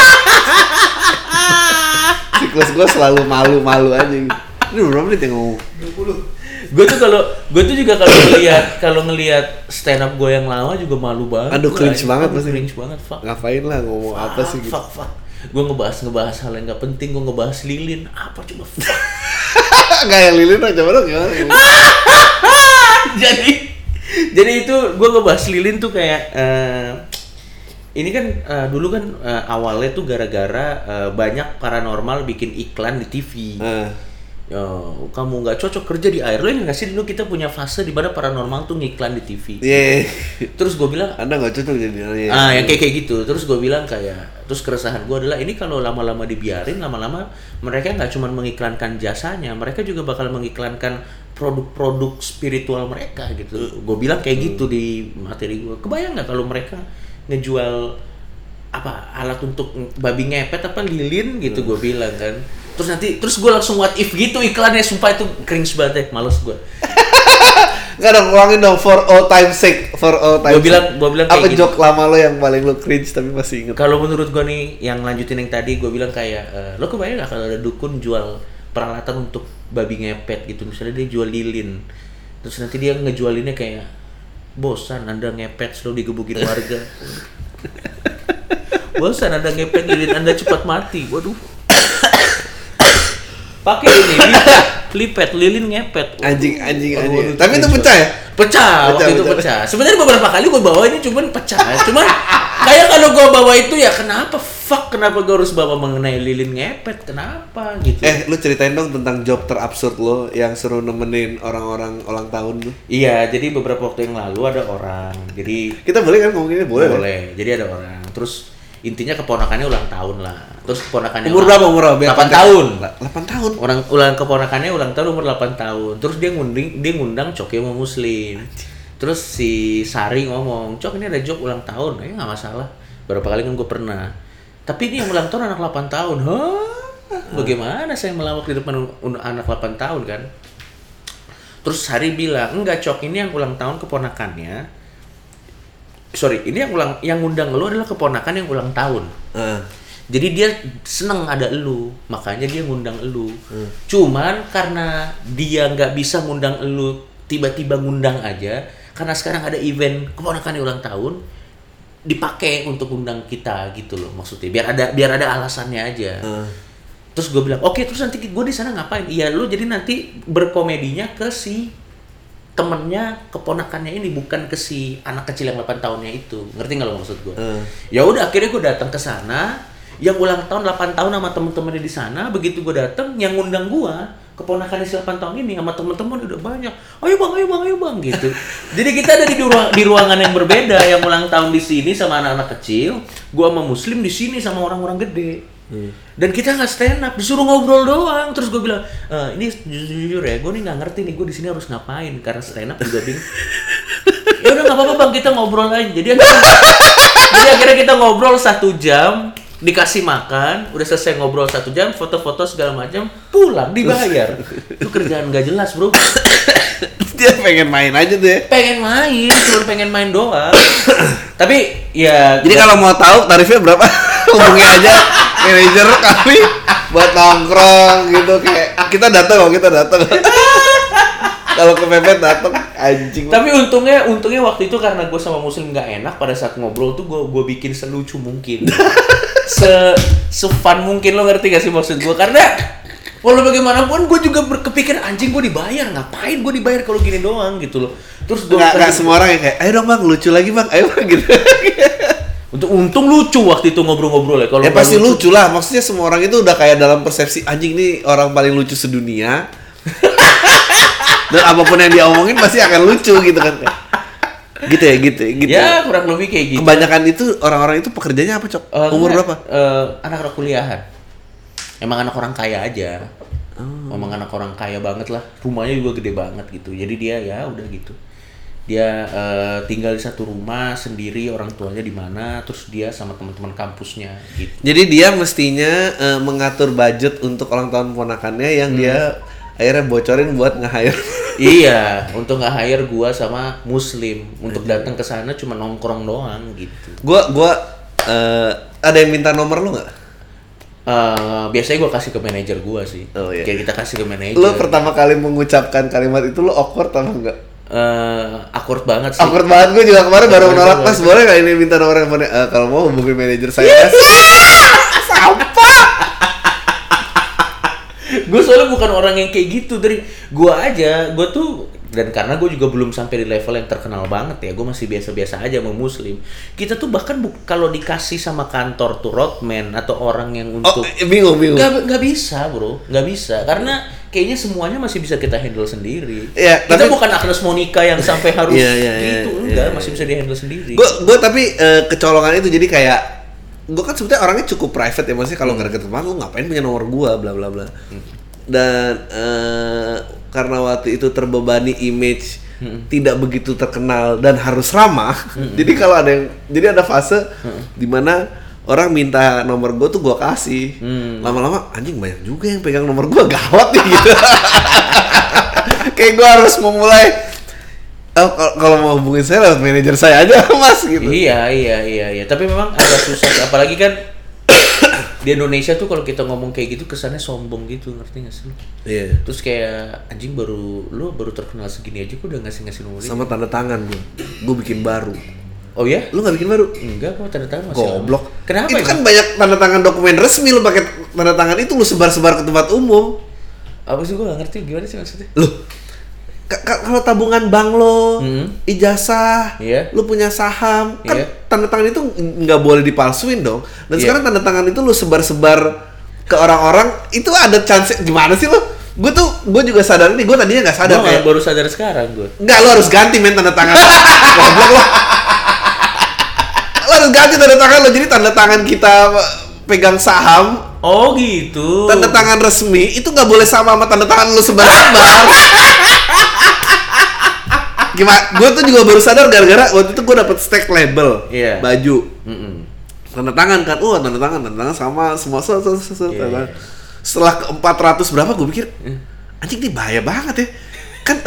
[SPEAKER 2] siklus gue selalu malu-malu aja gitu ini udah berapa menit yang ngomong
[SPEAKER 3] 20.
[SPEAKER 1] gue tuh kalau gue tuh juga kalau ngelihat kalau ngelihat stand up gue yang lama juga malu banget
[SPEAKER 2] Aduh, cringe
[SPEAKER 1] anjing.
[SPEAKER 2] banget pasti.
[SPEAKER 1] cringe banget fuck
[SPEAKER 2] ngapain lah ngomong apa sih gitu
[SPEAKER 1] fuck fuck gue ngebahas ngebahas hal yang nggak penting gue ngebahas lilin apa coba fuck
[SPEAKER 2] Gak yang lilin aja coba dong gimana
[SPEAKER 1] jadi jadi itu gue ngebahas lilin tuh kayak eh, ini kan eh, dulu kan eh, awalnya tuh gara-gara eh, banyak paranormal bikin iklan di TV.
[SPEAKER 2] Eh,
[SPEAKER 1] Yo, kamu nggak cocok kerja di air. Lo yang ngasih dulu kita punya fase di mana paranormal tuh ngiklan di TV.
[SPEAKER 2] Iya.
[SPEAKER 1] Terus gue bilang,
[SPEAKER 2] Anda nggak cocok jadi ya.
[SPEAKER 1] ah yang kayak kayak gitu. Terus gue bilang kayak, terus keresahan gue adalah ini kalau lama-lama dibiarin, lama-lama mereka nggak cuma mengiklankan jasanya, mereka juga bakal mengiklankan produk-produk spiritual mereka gitu. Gue bilang kayak gitu di materi gue. Kebayang nggak kalau mereka ngejual apa alat untuk babi ngepet apa lilin gitu gue bilang kan terus nanti terus gue langsung what if gitu iklannya. Sumpah itu cringe banget deh males gue
[SPEAKER 2] Nggak dong, ulangin dong for all time sake, for all time.
[SPEAKER 1] Gua bilang- gua bilang
[SPEAKER 2] apa
[SPEAKER 1] kayak gitu.
[SPEAKER 2] joke lama lo yang paling lo cringe tapi masih inget?
[SPEAKER 1] Kalau menurut gua nih yang lanjutin yang tadi gua bilang kayak eh, lo kebayang gak kalau ada dukun jual peralatan untuk babi ngepet gitu? Misalnya dia jual lilin terus nanti dia ngejualinnya kayak bosan anda ngepet selalu digebukin warga. Bosan anda ngepet lilin anda cepat mati. Waduh pakai ini lipet lipet lilin ngepet
[SPEAKER 2] Anjing, anjing,
[SPEAKER 1] Waduh,
[SPEAKER 2] anjing. Tapi itu pecah ya?
[SPEAKER 1] Pecah,
[SPEAKER 2] Pecah,
[SPEAKER 1] waktu itu
[SPEAKER 2] pecah.
[SPEAKER 1] pecah. Sebenarnya beberapa kali gue bawa ini cuman pecah. Cuman kayak kalau gue bawa itu ya kenapa fuck kenapa gue harus bawa mengenai lilin ngepet? Kenapa gitu?
[SPEAKER 2] Eh, lu ceritain dong tentang job terabsurd lo yang seru nemenin orang-orang ulang tahun tuh.
[SPEAKER 1] Iya, jadi beberapa waktu yang lalu ada orang. Jadi
[SPEAKER 2] Kita boleh kan ngomong ini? Boleh. kan?
[SPEAKER 1] boleh. Jadi ada orang. Terus intinya keponakannya ulang tahun lah. Terus keponakannya
[SPEAKER 2] Umur berapa umur berapa? Biar
[SPEAKER 1] 8
[SPEAKER 2] konteks.
[SPEAKER 1] tahun.
[SPEAKER 2] 8 tahun.
[SPEAKER 1] Orang ulang keponakannya ulang tahun umur 8 tahun. Terus dia ngunding dia ngundang Coki sama Muslim. Terus si Sari ngomong, "Cok, ini ada joke ulang tahun." Eh nggak masalah. Berapa kali kan gue pernah. Tapi ini yang ulang tahun anak 8 tahun. Hah? Bagaimana saya melawak di depan anak 8 tahun kan? Terus Sari bilang, "Enggak, Cok, ini yang ulang tahun keponakannya." Sorry, ini yang ulang yang ngundang lu adalah keponakan yang ulang tahun.
[SPEAKER 2] Ah.
[SPEAKER 1] Jadi dia seneng ada elu, makanya dia ngundang elu. Cuman karena dia nggak bisa ngundang elu tiba-tiba ngundang aja, karena sekarang ada event keponakannya ulang tahun, dipakai untuk undang kita gitu loh maksudnya. Biar ada biar ada alasannya aja.
[SPEAKER 2] Ah.
[SPEAKER 1] Terus gue bilang, oke terus nanti gue di sana ngapain? Iya lu jadi nanti berkomedinya ke si temennya keponakannya ini bukan ke si anak kecil yang 8 tahunnya itu. Ngerti nggak lo maksud gue?
[SPEAKER 2] Hmm.
[SPEAKER 1] Ya udah akhirnya gue datang ke sana. Yang ulang tahun 8 tahun sama temen-temennya di sana begitu gue datang yang ngundang gue keponakannya si 8 tahun ini sama temen-temen udah banyak. Ayo bang ayo bang ayo bang gitu. Jadi kita ada di ruang di ruangan yang berbeda yang ulang tahun di sini sama anak-anak kecil gue sama muslim di sini sama orang-orang gede dan kita nggak stand up disuruh ngobrol doang. Terus gue bilang "Eh, ini jujur, jujur ya gue nih nggak ngerti nih gue di sini harus ngapain? Karena stand up juga bingung. Ya udah nggak apa-apa bang kita ngobrol aja. Jadi akhirnya, jadi akhirnya kita ngobrol satu jam dikasih makan udah selesai ngobrol satu jam foto-foto segala macam pulang dibayar. Itu kerjaan gak jelas bro.
[SPEAKER 2] Dia pengen main aja ya.
[SPEAKER 1] pengen main cuma pengen main doang. Tapi ya
[SPEAKER 2] Jadi kalau mau tahu tarifnya berapa? Hubungi aja manajer kami buat nongkrong gitu kayak kita datang kok kita datang. kalau ke Pepet datang Anjing.
[SPEAKER 1] Tapi untungnya, untungnya waktu itu karena gue sama Muslim nggak enak pada saat ngobrol tuh gue gue bikin selucu mungkin, se sefun mungkin lo ngerti gak sih maksud gue? Karena walau bagaimanapun gue juga berkepikir anjing gue dibayar ngapain gue dibayar kalau gini doang gitu loh. Terus gue
[SPEAKER 2] Nggak, nggak semua orang yang kayak, ayo dong bang, lucu lagi bang, ayo bang gitu.
[SPEAKER 1] Untuk untung lucu waktu itu ngobrol-ngobrol ya. Kalau
[SPEAKER 2] ya pasti lucu lah, maksudnya semua orang itu udah kayak dalam persepsi anjing nih orang paling lucu sedunia. Dan apa pun yang dia omongin pasti akan lucu gitu kan. Gitu ya, gitu ya, gitu.
[SPEAKER 1] Ya kurang lebih kayak gitu.
[SPEAKER 2] Kebanyakan itu orang-orang itu pekerjaannya apa, Cok?
[SPEAKER 1] Eh,
[SPEAKER 2] Umur
[SPEAKER 1] enggak,
[SPEAKER 2] berapa?
[SPEAKER 1] eh, anak-anak kuliahan. Emang anak orang kaya aja.
[SPEAKER 2] Oh.
[SPEAKER 1] Emang anak orang kaya banget lah. Rumahnya juga gede banget gitu. Jadi dia ya udah gitu. Dia eh, tinggal di satu rumah sendiri, orang tuanya di mana, terus dia sama teman-teman kampusnya gitu.
[SPEAKER 2] Jadi dia mestinya eh, mengatur budget untuk ulang tahun ponakannya yang
[SPEAKER 1] Hmm.
[SPEAKER 2] dia akhirnya bocorin buat nge-hire.
[SPEAKER 1] iya, untuk nggak hire gua sama Muslim untuk datang ke sana cuma nongkrong doang gitu.
[SPEAKER 2] gua gua eh, ada yang minta nomor lu nggak?
[SPEAKER 1] Eh, biasanya gua kasih ke manajer gua sih.
[SPEAKER 2] Oh, iya.
[SPEAKER 1] Kayak kita kasih ke manajer.
[SPEAKER 2] Lu pertama kali mengucapkan kalimat itu lu awkward apa enggak?
[SPEAKER 1] Eh, awkward banget sih.
[SPEAKER 2] Awkward banget gue juga kemarin baru menolak
[SPEAKER 1] banget.
[SPEAKER 2] mas boleh nggak ini minta nomor handphone Eh, kalau mau hubungi manajer saya mas sampah
[SPEAKER 1] gue soalnya bukan orang yang kayak gitu dari gue aja gue tuh dan karena gue juga belum sampai di level yang terkenal banget ya gue masih biasa-biasa aja sama muslim. Kita tuh bahkan bu- kalau dikasih sama kantor tuh roadman atau orang yang
[SPEAKER 2] oh
[SPEAKER 1] untuk
[SPEAKER 2] eh, bingung bingung.
[SPEAKER 1] Nggak nggak bisa bro. Nggak bisa. Karena kayaknya semuanya masih bisa kita handle sendiri.
[SPEAKER 2] Iya,
[SPEAKER 1] kita
[SPEAKER 2] tapi-
[SPEAKER 1] bukan Agnes Monica yang sampai harus
[SPEAKER 2] Iya, iya, iya,
[SPEAKER 1] gitu.
[SPEAKER 2] iya,
[SPEAKER 1] enggak
[SPEAKER 2] iya.
[SPEAKER 1] masih bisa di handle sendiri.
[SPEAKER 2] Gue gue tapi eh, kecolongan itu jadi kayak gue kan sebetulnya orangnya cukup private ya maksudnya kalau nggak deket sama lu ngapain punya nomor gue bla bla bla dan eh, karena waktu itu terbebani image tidak begitu terkenal dan harus ramah jadi kalau ada yang jadi ada fase di mana orang minta nomor gue tuh gue kasih.
[SPEAKER 1] Hmm.
[SPEAKER 2] lama-lama anjing banyak juga yang pegang nomor gue gawat nih gitu. Kayak gue harus memulai Oh, kalau- mau hubungin saya lewat manajer saya aja mas gitu.
[SPEAKER 1] Iya, iya, iya, iya. Tapi memang agak susah, apalagi kan di Indonesia tuh kalau kita ngomong kayak gitu kesannya sombong gitu, ngerti gak sih?
[SPEAKER 2] Iya.
[SPEAKER 1] Terus kayak anjing baru lu baru terkenal segini aja kok udah ngasih ngasih nomor.
[SPEAKER 2] Sama tanda tangan gue. Gue bikin baru.
[SPEAKER 1] Oh ya?
[SPEAKER 2] Lu nggak bikin baru?
[SPEAKER 1] Enggak, kok tanda tangan masih
[SPEAKER 2] Goblok.
[SPEAKER 1] lama. Kenapa
[SPEAKER 2] Itu
[SPEAKER 1] ya?
[SPEAKER 2] kan banyak tanda tangan dokumen resmi lu pakai tanda tangan itu lu sebar-sebar ke tempat umum.
[SPEAKER 1] Apa sih gua gak ngerti gimana sih maksudnya?
[SPEAKER 2] Loh. Ka- ka- Kalau tabungan bank lo,
[SPEAKER 1] Hmm.
[SPEAKER 2] ijazah,
[SPEAKER 1] Iya.
[SPEAKER 2] lu punya saham, kan
[SPEAKER 1] Iya.
[SPEAKER 2] tanda tangan itu nggak boleh dipalsuin dong. Dan
[SPEAKER 1] Iya.
[SPEAKER 2] sekarang tanda tangan itu lu sebar-sebar ke orang-orang, itu ada chance gimana sih lu? Gue tuh, gue juga sadar ini, gue tadinya nggak sadar kayak,
[SPEAKER 1] baru sadar sekarang gua.
[SPEAKER 2] Enggak, lo harus ganti men tanda tangan. Goblok lo. Lo harus ganti tanda tangan lo. Jadi tanda tangan kita pegang saham,
[SPEAKER 1] Oh gitu.
[SPEAKER 2] tanda tangan resmi itu nggak boleh sama sama tanda tangan lo sebar-sebar. Gimana? Gue tuh juga baru sadar gara-gara waktu itu gue dapet stack label
[SPEAKER 1] Iya.
[SPEAKER 2] baju
[SPEAKER 1] Mm-mm.
[SPEAKER 2] tanda tangan kan, oh tanda tangan, tanda tangan sama semua se, se, se, se,
[SPEAKER 1] Iya,
[SPEAKER 2] tanda-
[SPEAKER 1] iya.
[SPEAKER 2] Setelah ke 400 berapa gue pikir, anjing ini bahaya banget ya, kan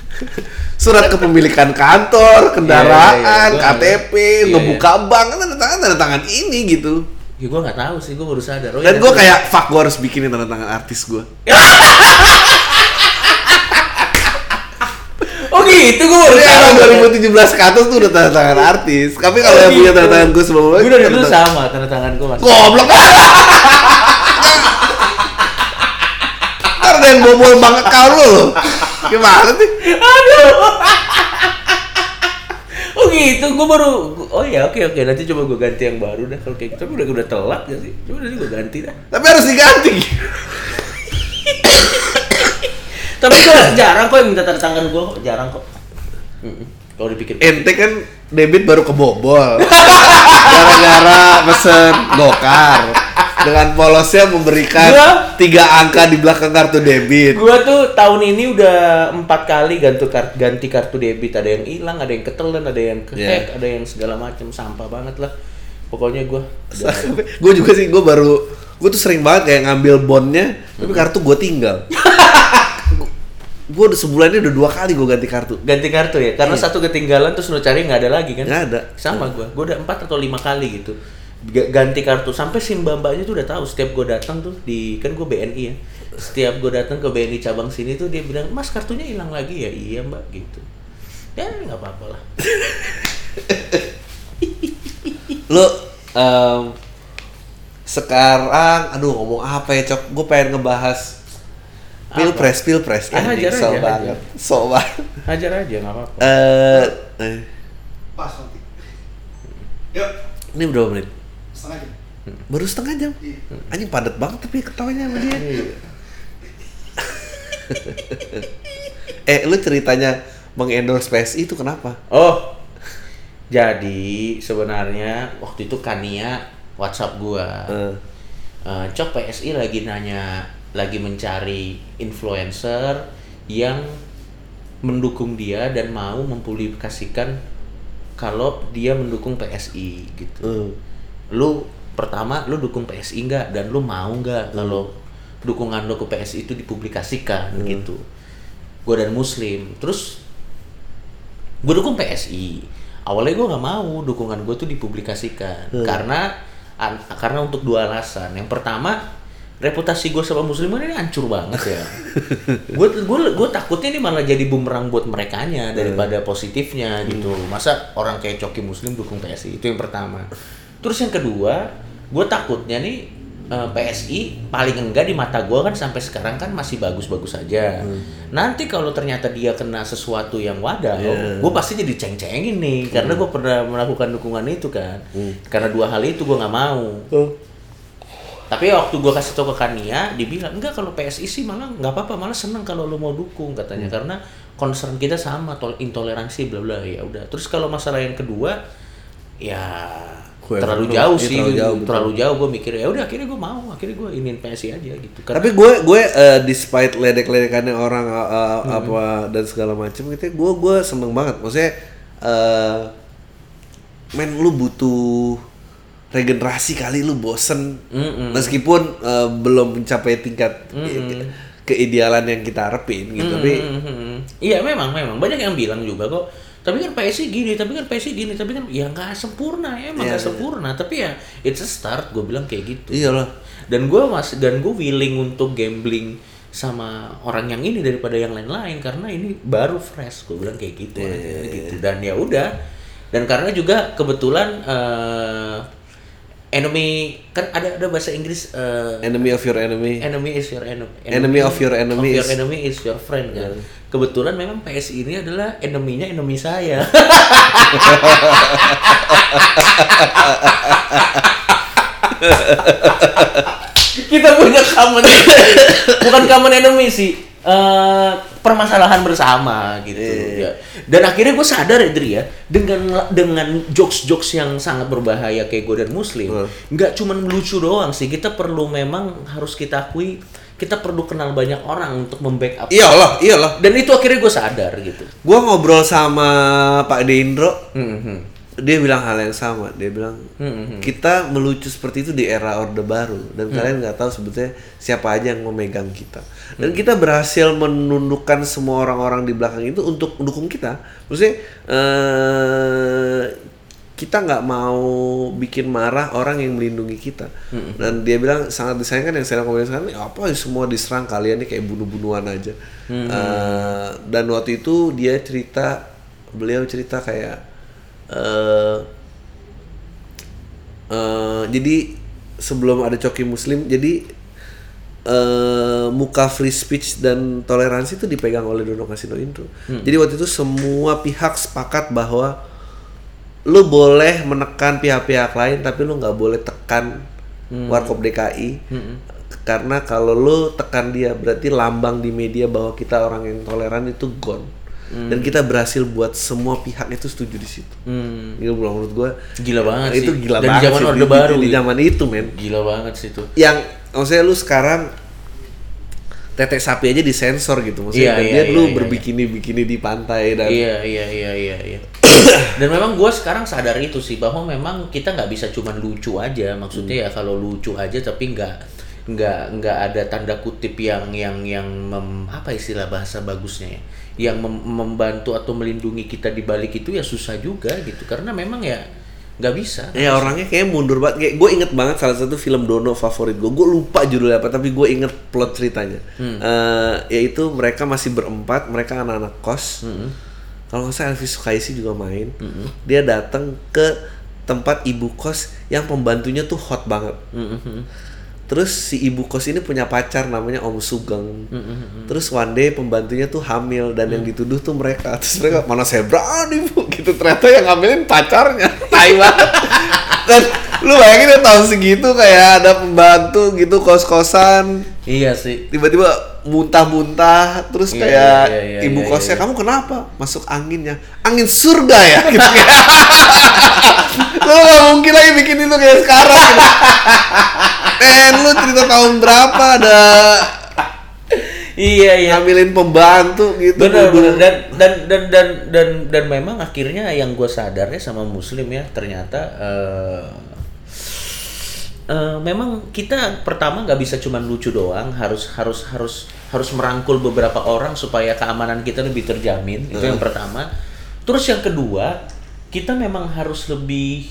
[SPEAKER 2] surat kepemilikan kantor, kendaraan,
[SPEAKER 1] Iya, iya, iya. Gua
[SPEAKER 2] KTP,
[SPEAKER 1] nggak-
[SPEAKER 2] ngebuka bank, kan tanda tangan tanda tangan ini gitu.
[SPEAKER 1] Ya gua nggak tahu sih, gua baru sadar. Oh,
[SPEAKER 2] Dan
[SPEAKER 1] iya,
[SPEAKER 2] gue kayak fuck gue harus bikinin tanda tangan artis gue.
[SPEAKER 1] Oh gitu, gua baru
[SPEAKER 2] Jadi
[SPEAKER 1] tahu.
[SPEAKER 2] emang 2017 ke atas tuh udah tanda tangan artis. Tapi kalau
[SPEAKER 1] Oh,
[SPEAKER 2] yang punya
[SPEAKER 1] gitu.
[SPEAKER 2] tanda tangan gue sebelumnya,
[SPEAKER 1] Gua dari dulu sama tanda tangan gua masih.
[SPEAKER 2] Goblok. Ntar yang bobol bank account lu loh. Gimana sih?
[SPEAKER 1] Aduh. Oh gitu, gue baru, oh ya oke oke nanti coba gue ganti yang baru dah kalau kayak gitu. Tapi udah udah telat gak sih? Coba nanti gue ganti dah.
[SPEAKER 2] Tapi harus diganti.
[SPEAKER 1] Tapi gue jarang kok yang minta tanda tangan gue, kok jarang kok. Kalau dipikir,
[SPEAKER 2] Ente kan debit baru kebobol. Gara-gara pesen gokar. Dengan polosnya memberikan
[SPEAKER 1] Gua-
[SPEAKER 2] tiga angka di belakang kartu debit.
[SPEAKER 1] gue tuh tahun ini udah empat kali ganti kartu ganti kartu debit. Ada yang hilang, ada yang ketelan, ada yang kehack,
[SPEAKER 2] Iya.
[SPEAKER 1] ada yang segala macam sampah banget lah. Pokoknya gue.
[SPEAKER 2] gue juga sih, gue baru, gue tuh sering banget kayak ngambil bondnya, tapi kartu gue tinggal. gue udah sebulan ini udah dua kali gue ganti kartu.
[SPEAKER 1] ganti kartu ya? Karena satu ketinggalan terus lo cari nggak ada lagi kan?
[SPEAKER 2] Nggak ada.
[SPEAKER 1] sama gua. Gua udah empat atau lima kali gitu. Ga- ganti kartu. Sampai sim bambanya tuh udah tahu setiap gua datang tuh di kan gua BNI ya. Setiap gue datang ke BNI cabang sini tuh dia bilang mas kartunya hilang lagi ya? Iya mbak gitu. Ya nggak apa-apa lah.
[SPEAKER 2] Lu em, sekarang aduh ngomong apa ya, Cok? Gue pengen ngebahas Pilpres, Pilpres.
[SPEAKER 1] Ya,
[SPEAKER 2] Anjing,
[SPEAKER 1] hajar
[SPEAKER 2] so
[SPEAKER 1] aja,
[SPEAKER 2] banget. So banget.
[SPEAKER 1] hajar aja nggak apa-apa
[SPEAKER 2] Eh, eh,
[SPEAKER 3] Pas nanti. Yuk,
[SPEAKER 2] ini berapa menit?
[SPEAKER 3] setengah jam.
[SPEAKER 2] Baru setengah jam.
[SPEAKER 3] Iya.
[SPEAKER 2] Anjing padat banget tapi ketawanya sama dia. eh, lu ceritanya mengendorse PSI itu kenapa?
[SPEAKER 1] Oh, jadi sebenarnya waktu itu Kania WhatsApp gua,
[SPEAKER 2] Eh,
[SPEAKER 1] Eh, Cok PSI lagi nanya, lagi mencari influencer yang mendukung dia dan mau mempublikasikan kalau dia mendukung PSI gitu.
[SPEAKER 2] eh.
[SPEAKER 1] Lu pertama lu dukung PSI nggak? Dan lu mau nggak kalau dukungan lu ke PSI itu dipublikasikan gitu. Gue dan Muslim, terus gue dukung PSI awalnya gue nggak mau dukungan gue tuh dipublikasikan. Karena an- karena untuk dua alasan. Yang pertama reputasi gue sama muslim ini hancur banget ya. Gue gue gue takutnya ini malah jadi bumerang buat mereka daripada positifnya gitu. Masa orang kayak coki muslim dukung PSI itu yang pertama. Terus yang kedua gue takutnya nih eh, PSI paling enggak di mata gue kan sampai sekarang kan masih bagus-bagus saja. Nanti kalau ternyata dia kena sesuatu yang wadah, gue pasti jadi ceng-cengin nih. Karena gue pernah melakukan dukungan itu kan. Karena dua hal itu gue nggak mau. Tapi waktu gue kasih tau ke Kania, dia bilang enggak kalau PSI sih malah nggak apa-apa, malah seneng kalau lo mau dukung katanya karena concern kita sama tol intoleransi bla bla ya udah. Terus kalau masalah yang kedua ya
[SPEAKER 2] Gue
[SPEAKER 1] terlalu jauh sih,
[SPEAKER 2] terlalu jauh, betul.
[SPEAKER 1] terlalu jauh gue mikir ya udah akhirnya gue mau, akhirnya gue ingin PSI aja gitu. Karena-
[SPEAKER 2] Tapi gue gue eh, despite ledek-ledekannya orang eh, eh, apa dan segala macam gitu, gue gue seneng banget. Maksudnya, eh men lu butuh regenerasi kali lu bosen
[SPEAKER 1] Mm-mm.
[SPEAKER 2] meskipun eh, belum mencapai tingkat ke- keidealan yang kita harapin gitu. Tapi
[SPEAKER 1] Mhm. Iya memang memang banyak yang bilang juga kok. Tapi kan PSI gini, tapi kan PSI gini, tapi kan ya nggak sempurna, emang
[SPEAKER 2] Iya,
[SPEAKER 1] nggak
[SPEAKER 2] iya.
[SPEAKER 1] sempurna. Tapi ya it's a start, gue bilang kayak gitu.
[SPEAKER 2] iyalah.
[SPEAKER 1] Dan gue masih dan gue willing untuk gambling sama orang yang ini daripada yang lain-lain karena ini baru fresh, gue bilang kayak gitu
[SPEAKER 2] Iya,
[SPEAKER 1] aja gitu. Dan ya udah. Dan karena juga kebetulan eh enemy kan ada ada bahasa Inggris eh,
[SPEAKER 2] Enemy of your enemy.
[SPEAKER 1] enemy is your enemy.
[SPEAKER 2] Enemy of your enemy
[SPEAKER 1] Of your enemy is your friend kan. Kebetulan memang PSI ini adalah enemy-nya enemy saya. Kita punya common bukan common enemy sih. Eh, permasalahan bersama gitu ya. Dan akhirnya gue sadar ya Dri ya dengan dengan jokes-jokes yang sangat berbahaya kayak gue dan Muslim, nggak cuman lucu doang sih. Kita perlu memang harus kita akui kita perlu kenal banyak orang untuk membackup.
[SPEAKER 2] Iyalah, iyalah.
[SPEAKER 1] Dan itu akhirnya gue sadar gitu.
[SPEAKER 2] Gue ngobrol sama Pak Deindro,
[SPEAKER 1] Hmm, hmm.
[SPEAKER 2] Dia bilang hal yang sama. Dia bilang
[SPEAKER 1] Hmm,
[SPEAKER 2] kita melucu seperti itu di era Orde Baru dan kalian nggak tahu sebetulnya siapa aja yang memegang kita. Dan kita berhasil menundukkan semua orang-orang di belakang itu untuk mendukung kita. Maksudnya eh, kita nggak mau bikin marah orang yang melindungi kita. Dan dia bilang sangat disayangkan yang saya ngomongin sekarang "Ini apa semua diserang kalian nih kayak bunuh-bunuhan aja. Eh, dan waktu itu dia cerita beliau cerita kayak eh, jadi sebelum ada coki muslim jadi eh muka free speech dan toleransi itu dipegang oleh Dono Kasino Indro. Jadi waktu itu semua pihak sepakat bahwa lu boleh menekan pihak-pihak lain tapi lu nggak boleh tekan Warkop DKI karena kalau lu tekan dia berarti lambang di media bahwa kita orang yang toleran itu gone dan kita berhasil buat semua pihak itu setuju di situ.
[SPEAKER 1] Hmm.
[SPEAKER 2] Itu menurut gua
[SPEAKER 1] Gila banget
[SPEAKER 2] itu
[SPEAKER 1] sih.
[SPEAKER 2] gila
[SPEAKER 1] Dan di
[SPEAKER 2] banget
[SPEAKER 1] zaman
[SPEAKER 2] sih,
[SPEAKER 1] Orde
[SPEAKER 2] di-
[SPEAKER 1] Baru
[SPEAKER 2] di zaman itu men
[SPEAKER 1] Gila banget sih itu.
[SPEAKER 2] yang maksudnya lu sekarang tetek sapi aja disensor gitu maksudnya
[SPEAKER 1] Iya, iya,
[SPEAKER 2] dia
[SPEAKER 1] iya,
[SPEAKER 2] lu
[SPEAKER 1] iya,
[SPEAKER 2] berbikini bikini di pantai dan
[SPEAKER 1] Iya iya iya iya. iya. Dan memang gue sekarang sadar itu sih bahwa memang kita nggak bisa cuman lucu aja. Maksudnya ya kalau lucu aja tapi nggak nggak nggak ada tanda kutip yang yang yang mem- apa istilah bahasa bagusnya ya yang mem- membantu atau melindungi kita di balik itu ya susah juga gitu karena memang ya nggak bisa
[SPEAKER 2] Ya orangnya kayak mundur banget. Kayak gue inget banget salah satu film Dono favorit gue. Gue lupa judulnya apa, tapi gue inget plot ceritanya. Eh, yaitu mereka masih berempat, mereka anak-anak kos. Kalau nggak salah Elvis Sukaisi juga main. Dia datang ke tempat ibu kos yang pembantunya tuh hot banget. Terus si ibu kos ini punya pacar namanya Om Sugeng. Terus one day pembantunya tuh hamil dan yang dituduh tuh mereka. Terus mereka mana saya berani bu gitu ternyata yang ngambilin pacarnya. Tai banget. Dan lu bayangin ya tahun segitu kayak ada pembantu gitu kos-kosan
[SPEAKER 1] iya sih
[SPEAKER 2] tiba-tiba muntah-muntah terus
[SPEAKER 1] Iya,
[SPEAKER 2] kayak
[SPEAKER 1] iya, iya,
[SPEAKER 2] ibu
[SPEAKER 1] iya,
[SPEAKER 2] kosnya
[SPEAKER 1] iya.
[SPEAKER 2] kamu kenapa masuk anginnya angin surga ya gitu lu gak mungkin lagi bikin itu kayak sekarang gitu. Men lu cerita tahun berapa ada?
[SPEAKER 1] Iya iya.
[SPEAKER 2] Ngambilin pembantu gitu dulu.
[SPEAKER 1] benar. Dan dan dan dan dan dan memang akhirnya yang gue sadarnya sama muslim ya ternyata eh eh, memang kita pertama nggak bisa cuma lucu doang harus harus harus harus merangkul beberapa orang supaya keamanan kita lebih terjamin itu yang pertama. Terus yang kedua kita memang harus lebih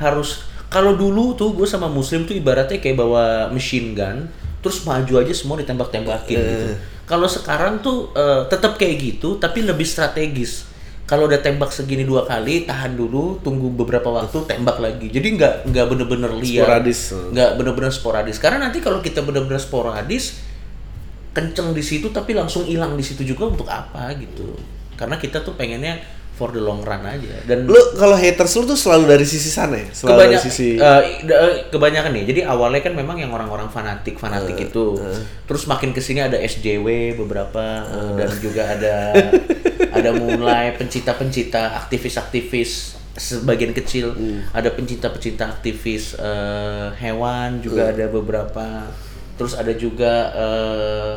[SPEAKER 1] harus kalau dulu tuh gue sama muslim tuh ibaratnya kayak bawa machine gun terus maju aja semua ditembak-tembakin gitu. Kalau sekarang tuh eh, tetap kayak gitu tapi lebih strategis. Kalau udah tembak segini dua kali tahan dulu tunggu beberapa waktu tembak lagi. Jadi nggak nggak bener-bener liar.
[SPEAKER 2] Sporadis.
[SPEAKER 1] nggak bener-bener sporadis. Karena nanti kalau kita bener-bener sporadis kenceng di situ tapi langsung hilang di situ juga untuk apa gitu. Karena kita tuh pengennya for the long run aja. Dan
[SPEAKER 2] lu kalau haters lu tuh selalu dari sisi sana ya? Selalu
[SPEAKER 1] kebanyak,
[SPEAKER 2] dari sisi
[SPEAKER 1] eh, kebanyakan nih. Jadi awalnya kan memang yang orang-orang fanatik fanatik itu. terus makin ke sini ada SJW beberapa eh, dan juga ada ada mulai pencinta-pencinta aktivis-aktivis sebagian kecil. Ada pencinta-pencinta aktivis eh, hewan juga ada beberapa. Terus ada juga eh,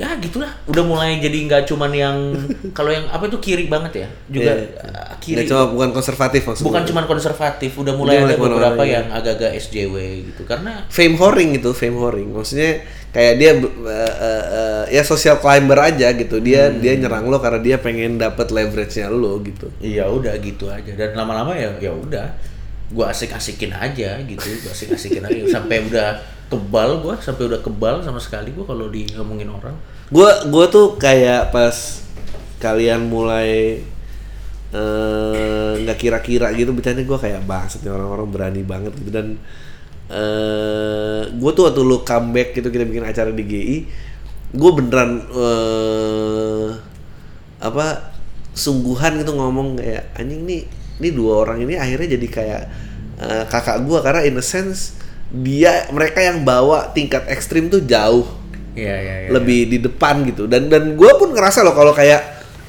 [SPEAKER 1] ya gitulah udah mulai jadi nggak cuman yang kalau yang apa itu kiri banget ya juga
[SPEAKER 2] Iya.
[SPEAKER 1] eh, kiri
[SPEAKER 2] Nggak cuma bukan konservatif maksudnya
[SPEAKER 1] bukan cuman konservatif udah mulai
[SPEAKER 2] Udah
[SPEAKER 1] ada beberapa yang agak-agak SJW gitu karena
[SPEAKER 2] fame whoring gitu, fame whoring. Maksudnya kayak dia uh, uh, uh, ya social climber aja gitu. Dia
[SPEAKER 1] Hmm.
[SPEAKER 2] dia nyerang lo karena dia pengen dapat leverage-nya lo gitu.
[SPEAKER 1] iya udah gitu aja dan lama-lama ya ya udah gua asik-asikin aja gitu gua asik-asikin aja. Sampai udah kebal gua sampai udah kebal sama sekali gua kalau di ngomongin orang.
[SPEAKER 2] Gua gua tuh kayak pas kalian mulai eh, nggak kira-kira gitu bercanda gua kayak bangsat orang-orang berani banget gitu. Dan eh gue tuh waktu lu comeback gitu kita bikin acara di GI gue beneran eh apa sungguhan gitu ngomong kayak anjing nih ini dua orang ini akhirnya jadi kayak eh, kakak gua. Karena in a sense dia mereka yang bawa tingkat ekstrim tuh jauh.
[SPEAKER 1] Iya iya iya
[SPEAKER 2] lebih di depan gitu. Dan dan gue pun ngerasa loh kalau kayak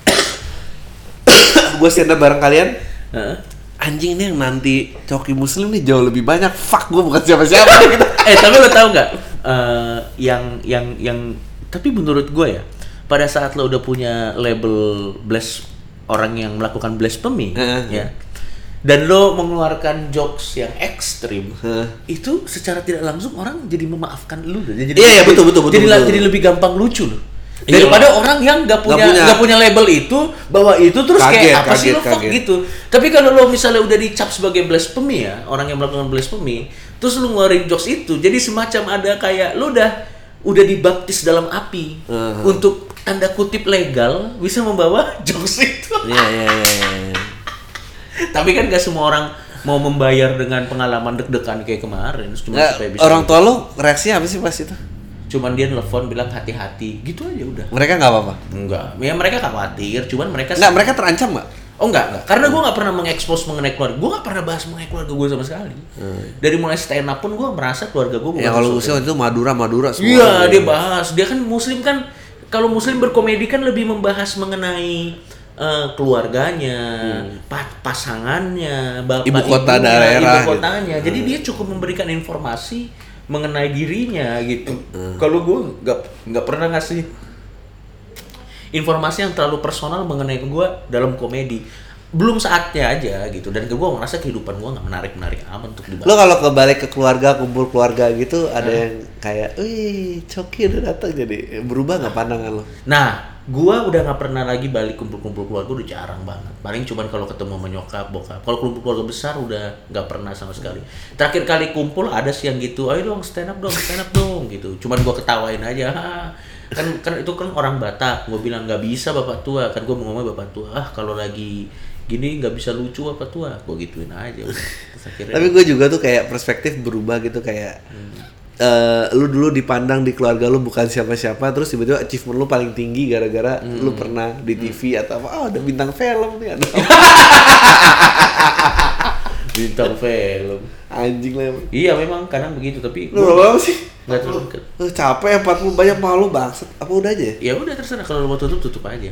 [SPEAKER 2] gue stand up bareng kalian
[SPEAKER 1] Heeh.
[SPEAKER 2] anjing nih yang nanti coki muslim nih jauh lebih banyak. Fuck gue bukan siapa-siapa gitu.
[SPEAKER 1] Eh tapi lo tau nggak Eh, yang yang yang tapi menurut gue ya pada saat lo udah punya label bless orang yang melakukan blasphemy
[SPEAKER 2] Heeh.
[SPEAKER 1] ya dan lo mengeluarkan jokes yang ekstrim
[SPEAKER 2] Heeh.
[SPEAKER 1] itu secara tidak langsung orang jadi memaafkan lo jadi
[SPEAKER 2] Iya, iya, betul, betul, betul,
[SPEAKER 1] jadi,
[SPEAKER 2] betul.
[SPEAKER 1] jadi lebih gampang lucu lo
[SPEAKER 2] Iya.
[SPEAKER 1] daripada orang yang nggak punya
[SPEAKER 2] punya.
[SPEAKER 1] nggak punya. label itu bawa itu terus
[SPEAKER 2] Kaget,
[SPEAKER 1] kayak apa sih lo fuck
[SPEAKER 2] kaget.
[SPEAKER 1] gitu tapi kalau lo misalnya udah dicap sebagai blasphemy ya orang yang melakukan blasphemy terus lu ngeluarin jokes itu jadi semacam ada kayak lu udah udah dibaptis dalam api
[SPEAKER 2] Uh-huh.
[SPEAKER 1] untuk tanda kutip legal bisa membawa jokes itu.
[SPEAKER 2] Iya iya iya iya.
[SPEAKER 1] tapi kan gak semua orang mau membayar dengan pengalaman deg-degan kayak kemarin. Cuma
[SPEAKER 2] Nggak,
[SPEAKER 1] supaya bisa
[SPEAKER 2] orang tua lo reaksinya apa sih pas itu?
[SPEAKER 1] Cuman dia nelfon bilang hati-hati. Gitu aja udah.
[SPEAKER 2] Mereka nggak apa-apa?
[SPEAKER 1] Enggak ya mereka khawatir cuman mereka
[SPEAKER 2] nggak mereka terancam nggak?
[SPEAKER 1] Oh enggak, enggak. Karena gue nggak pernah mengekspos mengenai keluarga. Gue nggak pernah bahas mengenai keluarga gue sama sekali. Dari mulai stand up pun gue merasa keluarga gue bukan
[SPEAKER 2] ya kalau usia itu Madura Madura semua
[SPEAKER 1] Iya, dia bahas. Dia kan muslim kan kalau muslim berkomedi kan lebih membahas mengenai eh, keluarganya, pa- pasangannya, bapak
[SPEAKER 2] Ibu kota
[SPEAKER 1] ibunya,
[SPEAKER 2] daerah,
[SPEAKER 1] ibu
[SPEAKER 2] gitu.
[SPEAKER 1] kotanya. Jadi dia cukup memberikan informasi mengenai dirinya gitu. Kalau gue nggak nggak pernah ngasih informasi yang terlalu personal mengenai gue dalam komedi. Belum saatnya aja gitu. Dan gue merasa kehidupan gue nggak menarik menarik amat untuk dibahas.
[SPEAKER 2] lo kalau ke balik ke keluarga kumpul keluarga gitu ada yang kayak wih coki udah datang jadi berubah nggak pandangan lo
[SPEAKER 1] Nah, gua udah nggak pernah lagi balik kumpul-kumpul keluarga udah jarang banget. Paling cuman kalau ketemu sama nyokap, bokap. Kalau kumpul keluarga besar udah nggak pernah sama sekali. Terakhir kali kumpul ada sih yang gitu, ayo dong stand up dong, stand up dong gitu. Cuman gua ketawain aja. "Hah." kan kan itu kan orang Batak. Gua bilang nggak bisa bapak tua. Kan gua mau ngomong bapak tua. Ah kalau lagi gini nggak bisa lucu bapak tua. Gua gituin aja. akhirnya
[SPEAKER 2] Tapi gue juga tuh kayak perspektif berubah gitu kayak eh, lu dulu dipandang di keluarga lu bukan siapa-siapa terus tiba-tiba achievement lu paling tinggi gara-gara lu pernah di TV atau apa oh ada bintang film nih ada
[SPEAKER 1] bintang film.
[SPEAKER 2] anjing lah.
[SPEAKER 1] Iya memang kadang begitu tapi
[SPEAKER 2] lu berapa sih
[SPEAKER 1] nggak terlalu
[SPEAKER 2] lu capek ya 40 banyak malu bangsat apa udah aja ya?
[SPEAKER 1] Ya udah terserah kalau lu mau tutup tutup aja.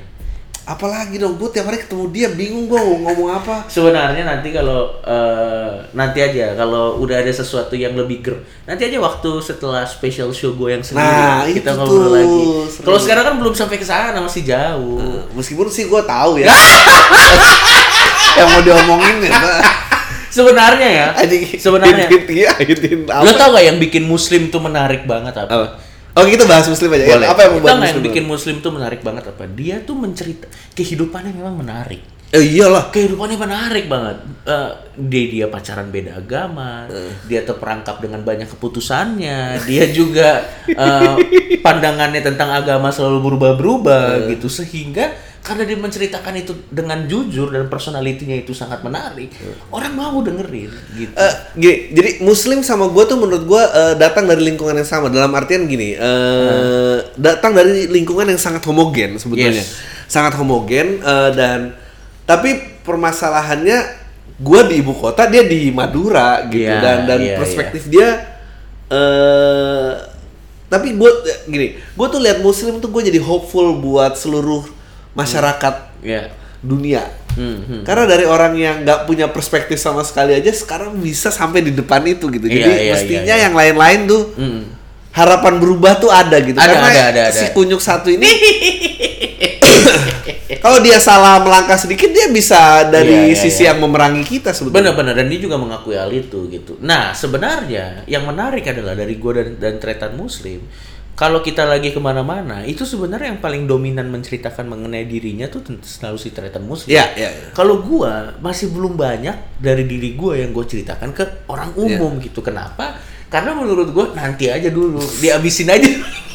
[SPEAKER 2] Apalagi dong gue tiap hari ketemu dia bingung gue mau ngomong apa
[SPEAKER 1] Sebenarnya nanti kalau eh, nanti aja kalau udah ada sesuatu yang lebih ger, nanti aja waktu setelah special show gue yang sendiri
[SPEAKER 2] Nah,
[SPEAKER 1] kita ngobrol
[SPEAKER 2] tuh,
[SPEAKER 1] lagi. Kalau sekarang kan belum sampai ke sana masih jauh.
[SPEAKER 2] Nah, meskipun sih gue tahu ya yang mau diomongin ya.
[SPEAKER 1] Sebenarnya ya, sebenarnya
[SPEAKER 2] iya,
[SPEAKER 1] lo tau gak yang bikin muslim tuh menarik banget apa?
[SPEAKER 2] apa oke kita bahas muslim aja ya.
[SPEAKER 1] Boleh.
[SPEAKER 2] apa yang membuat
[SPEAKER 1] nggak yang
[SPEAKER 2] muslim
[SPEAKER 1] bikin muslim tuh menarik banget apa? Dia tuh mencerita kehidupannya memang menarik.
[SPEAKER 2] eh iyalah
[SPEAKER 1] kehidupannya menarik banget. Eh, dia dia pacaran beda agama, dia terperangkap dengan banyak keputusannya, dia juga eh, pandangannya tentang agama selalu berubah-berubah gitu sehingga karena dia menceritakan itu dengan jujur dan personalitinya itu sangat menarik, orang mau dengerin gitu.
[SPEAKER 2] Eh, gini, jadi muslim sama gue tuh menurut gue eh, datang dari lingkungan yang sama. Dalam artian gini eh, datang dari lingkungan yang sangat homogen sebetulnya.
[SPEAKER 1] Yes.
[SPEAKER 2] sangat homogen eh, dan tapi permasalahannya gue di ibu kota dia di Madura gitu.
[SPEAKER 1] Iya,
[SPEAKER 2] dan dan
[SPEAKER 1] iya,
[SPEAKER 2] perspektif dia eh tapi gue gini gue tuh lihat muslim tuh gue jadi hopeful buat seluruh masyarakat
[SPEAKER 1] ya.
[SPEAKER 2] dunia
[SPEAKER 1] Hmm, hmm.
[SPEAKER 2] karena dari orang yang nggak punya perspektif sama sekali aja sekarang bisa sampai di depan itu gitu.
[SPEAKER 1] Iya,
[SPEAKER 2] Jadi
[SPEAKER 1] iya,
[SPEAKER 2] mestinya
[SPEAKER 1] iya, iya.
[SPEAKER 2] yang lain-lain tuh
[SPEAKER 1] Hmm.
[SPEAKER 2] harapan berubah tuh ada gitu.
[SPEAKER 1] Ada,
[SPEAKER 2] Karena
[SPEAKER 1] ada, ada,
[SPEAKER 2] si
[SPEAKER 1] ada.
[SPEAKER 2] kunyuk satu ini kalau dia salah melangkah sedikit dia bisa dari
[SPEAKER 1] Iya, iya,
[SPEAKER 2] sisi
[SPEAKER 1] iya.
[SPEAKER 2] yang memerangi kita sebetulnya.
[SPEAKER 1] Benar-benar dan dia juga mengakui hal itu gitu. Nah sebenarnya yang menarik adalah dari gue dan, dan tretan Muslim, kalau kita lagi ke mana-mana itu sebenarnya yang paling dominan menceritakan mengenai dirinya tuh tentu selalu si tretan Muslim.
[SPEAKER 2] Iya, iya, iya.
[SPEAKER 1] Kalau gua masih belum banyak dari diri gua yang gue ceritakan ke orang
[SPEAKER 2] Iya.
[SPEAKER 1] umum gitu. Kenapa? Karena menurut gua nanti aja dulu, dihabisin aja.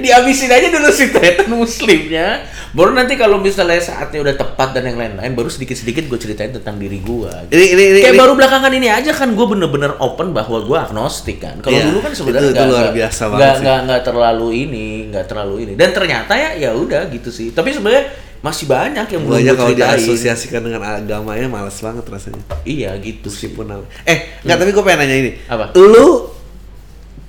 [SPEAKER 1] dihabisin aja dulu si tretan muslimnya. Baru nanti kalau misalnya saatnya udah tepat dan yang lain-lain baru sedikit-sedikit gue ceritain tentang diri gue
[SPEAKER 2] Ini ini ini,
[SPEAKER 1] kayak
[SPEAKER 2] ini-
[SPEAKER 1] baru belakangan ini aja kan gue bener-bener open bahwa gue agnostik kan. Kalau
[SPEAKER 2] Iya,
[SPEAKER 1] dulu kan sebenarnya nggak-
[SPEAKER 2] luar biasa banget
[SPEAKER 1] nggak nggak terlalu ini nggak terlalu ini. Dan ternyata ya ya udah gitu sih. Tapi sebenarnya masih banyak yang belum
[SPEAKER 2] Banyak kalau diasosiasikan dengan agamanya males banget rasanya.
[SPEAKER 1] iya gitu sih.
[SPEAKER 2] Meskipun nama- eh nggak tapi gue pengen nanya ini.
[SPEAKER 1] Apa?
[SPEAKER 2] Lu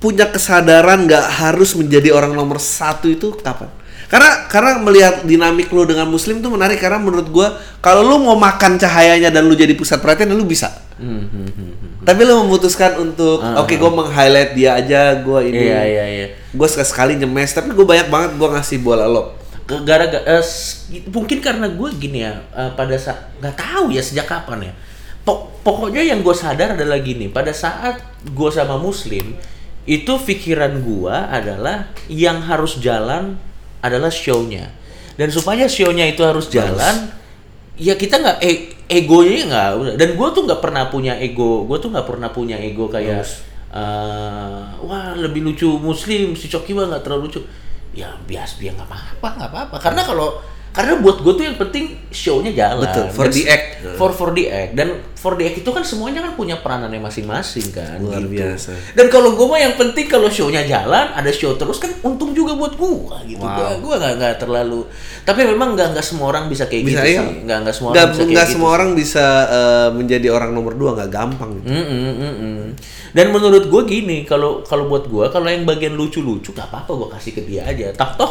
[SPEAKER 2] punya kesadaran nggak harus menjadi orang nomor satu itu kapan? Karena karena melihat dinamik lu dengan muslim tuh menarik karena menurut gua kalau lu mau makan cahayanya dan lu jadi pusat perhatian lu bisa.
[SPEAKER 1] Hmm, hmm, hmm.
[SPEAKER 2] Tapi lu memutuskan untuk
[SPEAKER 1] Ah,
[SPEAKER 2] oke gua meng-highlight dia aja gua ini.
[SPEAKER 1] iya iya iya
[SPEAKER 2] Gua sekali nyemes tapi gua banyak banget gua ngasih bola lo.
[SPEAKER 1] gara-gara eh, s- mungkin karena gue gini ya eh, pada saat nggak tahu ya sejak kapan ya Pok- pokoknya yang gue sadar adalah gini pada saat gue sama muslim itu pikiran gue adalah yang harus jalan adalah show-nya. Dan supaya show-nya itu harus jalan ya kita nggak e- egonya nggak udah. Dan gue tuh nggak pernah punya ego gue tuh nggak pernah punya ego kayak eh, wah lebih lucu muslim si Coki nggak terlalu lucu. Ya bias biar nggak apa-apa nggak apa-apa. Karena kalau karena buat gue tuh yang penting show-nya jalan
[SPEAKER 2] Betul, for
[SPEAKER 1] Dan
[SPEAKER 2] the act.
[SPEAKER 1] for for the act dan for the act itu kan semuanya kan punya peranannya masing-masing kan
[SPEAKER 2] Luar
[SPEAKER 1] gitu.
[SPEAKER 2] biasa.
[SPEAKER 1] dan kalau gue mah yang penting kalau show-nya jalan ada show terus kan untung juga buat gue gitu
[SPEAKER 2] Wow.
[SPEAKER 1] gue nggak nggak terlalu tapi memang nggak nggak semua orang bisa kayak
[SPEAKER 2] Bisa
[SPEAKER 1] gitu
[SPEAKER 2] ya?
[SPEAKER 1] sih nggak nggak semua orang bisa kayak
[SPEAKER 2] nggak
[SPEAKER 1] gitu
[SPEAKER 2] semua
[SPEAKER 1] sih.
[SPEAKER 2] orang bisa eh, menjadi orang nomor dua nggak gampang gitu.
[SPEAKER 1] Mm-mm, mm-mm. Dan menurut gue gini, kalau kalau buat gue, kalau yang bagian lucu-lucu gak apa-apa gue kasih ke dia aja. Toh toh,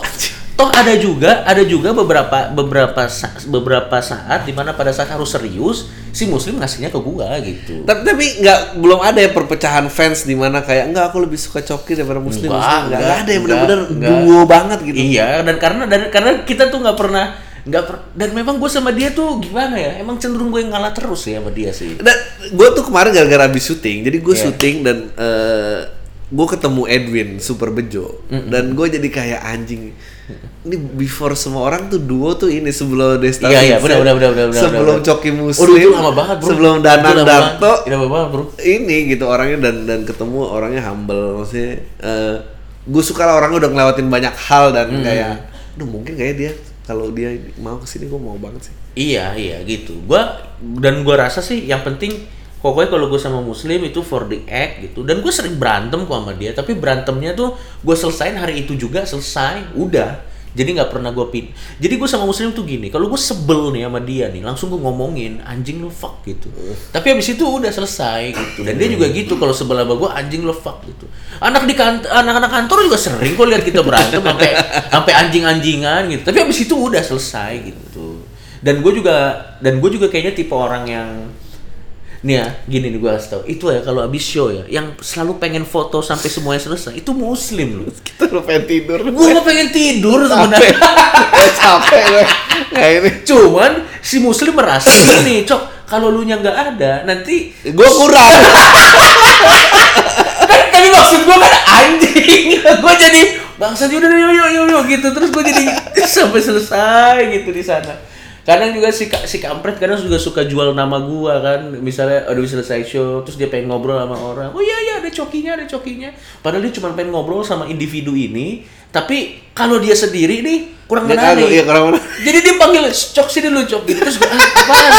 [SPEAKER 1] toh ada juga ada juga beberapa beberapa beberapa saat di mana pada saat harus serius si muslim ngasihnya ke gue gitu.
[SPEAKER 2] Tapi tapi nggak belum ada ya perpecahan fans di mana kayak enggak aku lebih suka coki daripada muslim.
[SPEAKER 1] Enggak,
[SPEAKER 2] muslim. Nggak, nggak ada yang
[SPEAKER 1] enggak,
[SPEAKER 2] benar-benar
[SPEAKER 1] enggak.
[SPEAKER 2] duo banget gitu.
[SPEAKER 1] Iya, dan karena dan karena kita tuh nggak pernah nggak per- dan memang gue sama dia tuh gimana ya? Emang cenderung gue yang ngalah terus ya sama dia sih.
[SPEAKER 2] Dan gue tuh kemarin gara-gara habis syuting, jadi gue
[SPEAKER 1] Iya.
[SPEAKER 2] syuting dan eh, gue ketemu Edwin super bejo dan gue jadi kayak anjing ini before semua orang tuh duo tuh ini sebelum Desta
[SPEAKER 1] Iya, iya, benar, benar, benar, benar,
[SPEAKER 2] sebelum
[SPEAKER 1] benar.
[SPEAKER 2] Coki Muslim
[SPEAKER 1] itu lama banget, bro.
[SPEAKER 2] sebelum Danang Darto
[SPEAKER 1] lama banget, bro.
[SPEAKER 2] ini gitu orangnya dan dan ketemu orangnya humble maksudnya gue suka lah orangnya udah ngelewatin banyak hal dan
[SPEAKER 1] Hmm.
[SPEAKER 2] kayak duh mungkin kayak dia kalau dia mau ke sini gue mau banget sih
[SPEAKER 1] Iya, iya gitu. Gua dan gua rasa sih yang penting pokoknya kalau gue sama muslim itu for the act gitu. Dan gue sering berantem kok sama dia, tapi berantemnya tuh gue selesain hari itu juga selesai, udah. Jadi nggak pernah gue pin. Jadi gue sama muslim tuh gini, kalau gue sebel nih sama dia nih, langsung gue ngomongin anjing lo fuck gitu. Tapi habis itu udah selesai gitu. Dan dia juga gitu kalau sebel sama gue anjing lo fuck gitu. Anak di kantor, anak-anak kantor juga sering kok lihat kita berantem sampai sampai anjing-anjingan gitu. Tapi habis itu udah selesai gitu dan gue juga dan gue juga kayaknya tipe orang yang nih ya gini nih gue kasih tau. Itu ya kalau abis show ya yang selalu pengen foto sampai semuanya selesai itu muslim loh.
[SPEAKER 2] Kita lu pengen tidur.
[SPEAKER 1] Gue gak pengen tidur sebenarnya.
[SPEAKER 2] Eh, capek gue. Kayak ini.
[SPEAKER 1] Cuman si muslim merasa gini cok kalau lu nya nggak ada nanti
[SPEAKER 2] gue kurang.
[SPEAKER 1] Kan tapi maksud gue kan anjing. Gue jadi bangsa yuk yuk yuk yuk gitu. Terus gue jadi sampai selesai gitu di sana kadang juga si si kampret kadang juga suka jual nama gua kan. Misalnya udah selesai show. Terus dia pengen ngobrol sama orang. Oh iya iya ada cokinya ada cokinya. Padahal dia cuma pengen ngobrol sama individu ini tapi kalau dia sendiri nih kurang
[SPEAKER 2] Dia
[SPEAKER 1] menarik.
[SPEAKER 2] iya, kurang menarik.
[SPEAKER 1] jadi dia panggil cok sini lu cok. Gitu terus gue ah, apaan?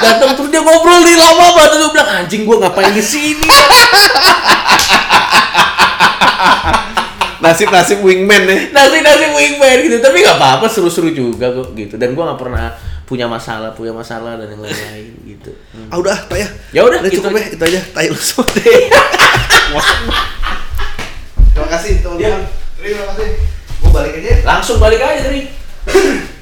[SPEAKER 1] Datang terus dia ngobrol di lama banget. Terus gue bilang anjing gua ngapain di sini
[SPEAKER 2] nasib nasib wingman ya
[SPEAKER 1] nasi nasi wingman gitu tapi nggak apa-apa seru-seru juga kok gitu dan gua nggak pernah punya masalah punya masalah dan yang lain-lain gitu Hmm.
[SPEAKER 2] ah udah tak ya
[SPEAKER 1] Ya udah, gitu
[SPEAKER 2] cukup
[SPEAKER 1] aja.
[SPEAKER 2] ya itu aja tai lu semua deh
[SPEAKER 3] Terima kasih teman-teman. Terima kasih. Gue balik aja.
[SPEAKER 1] langsung balik aja dari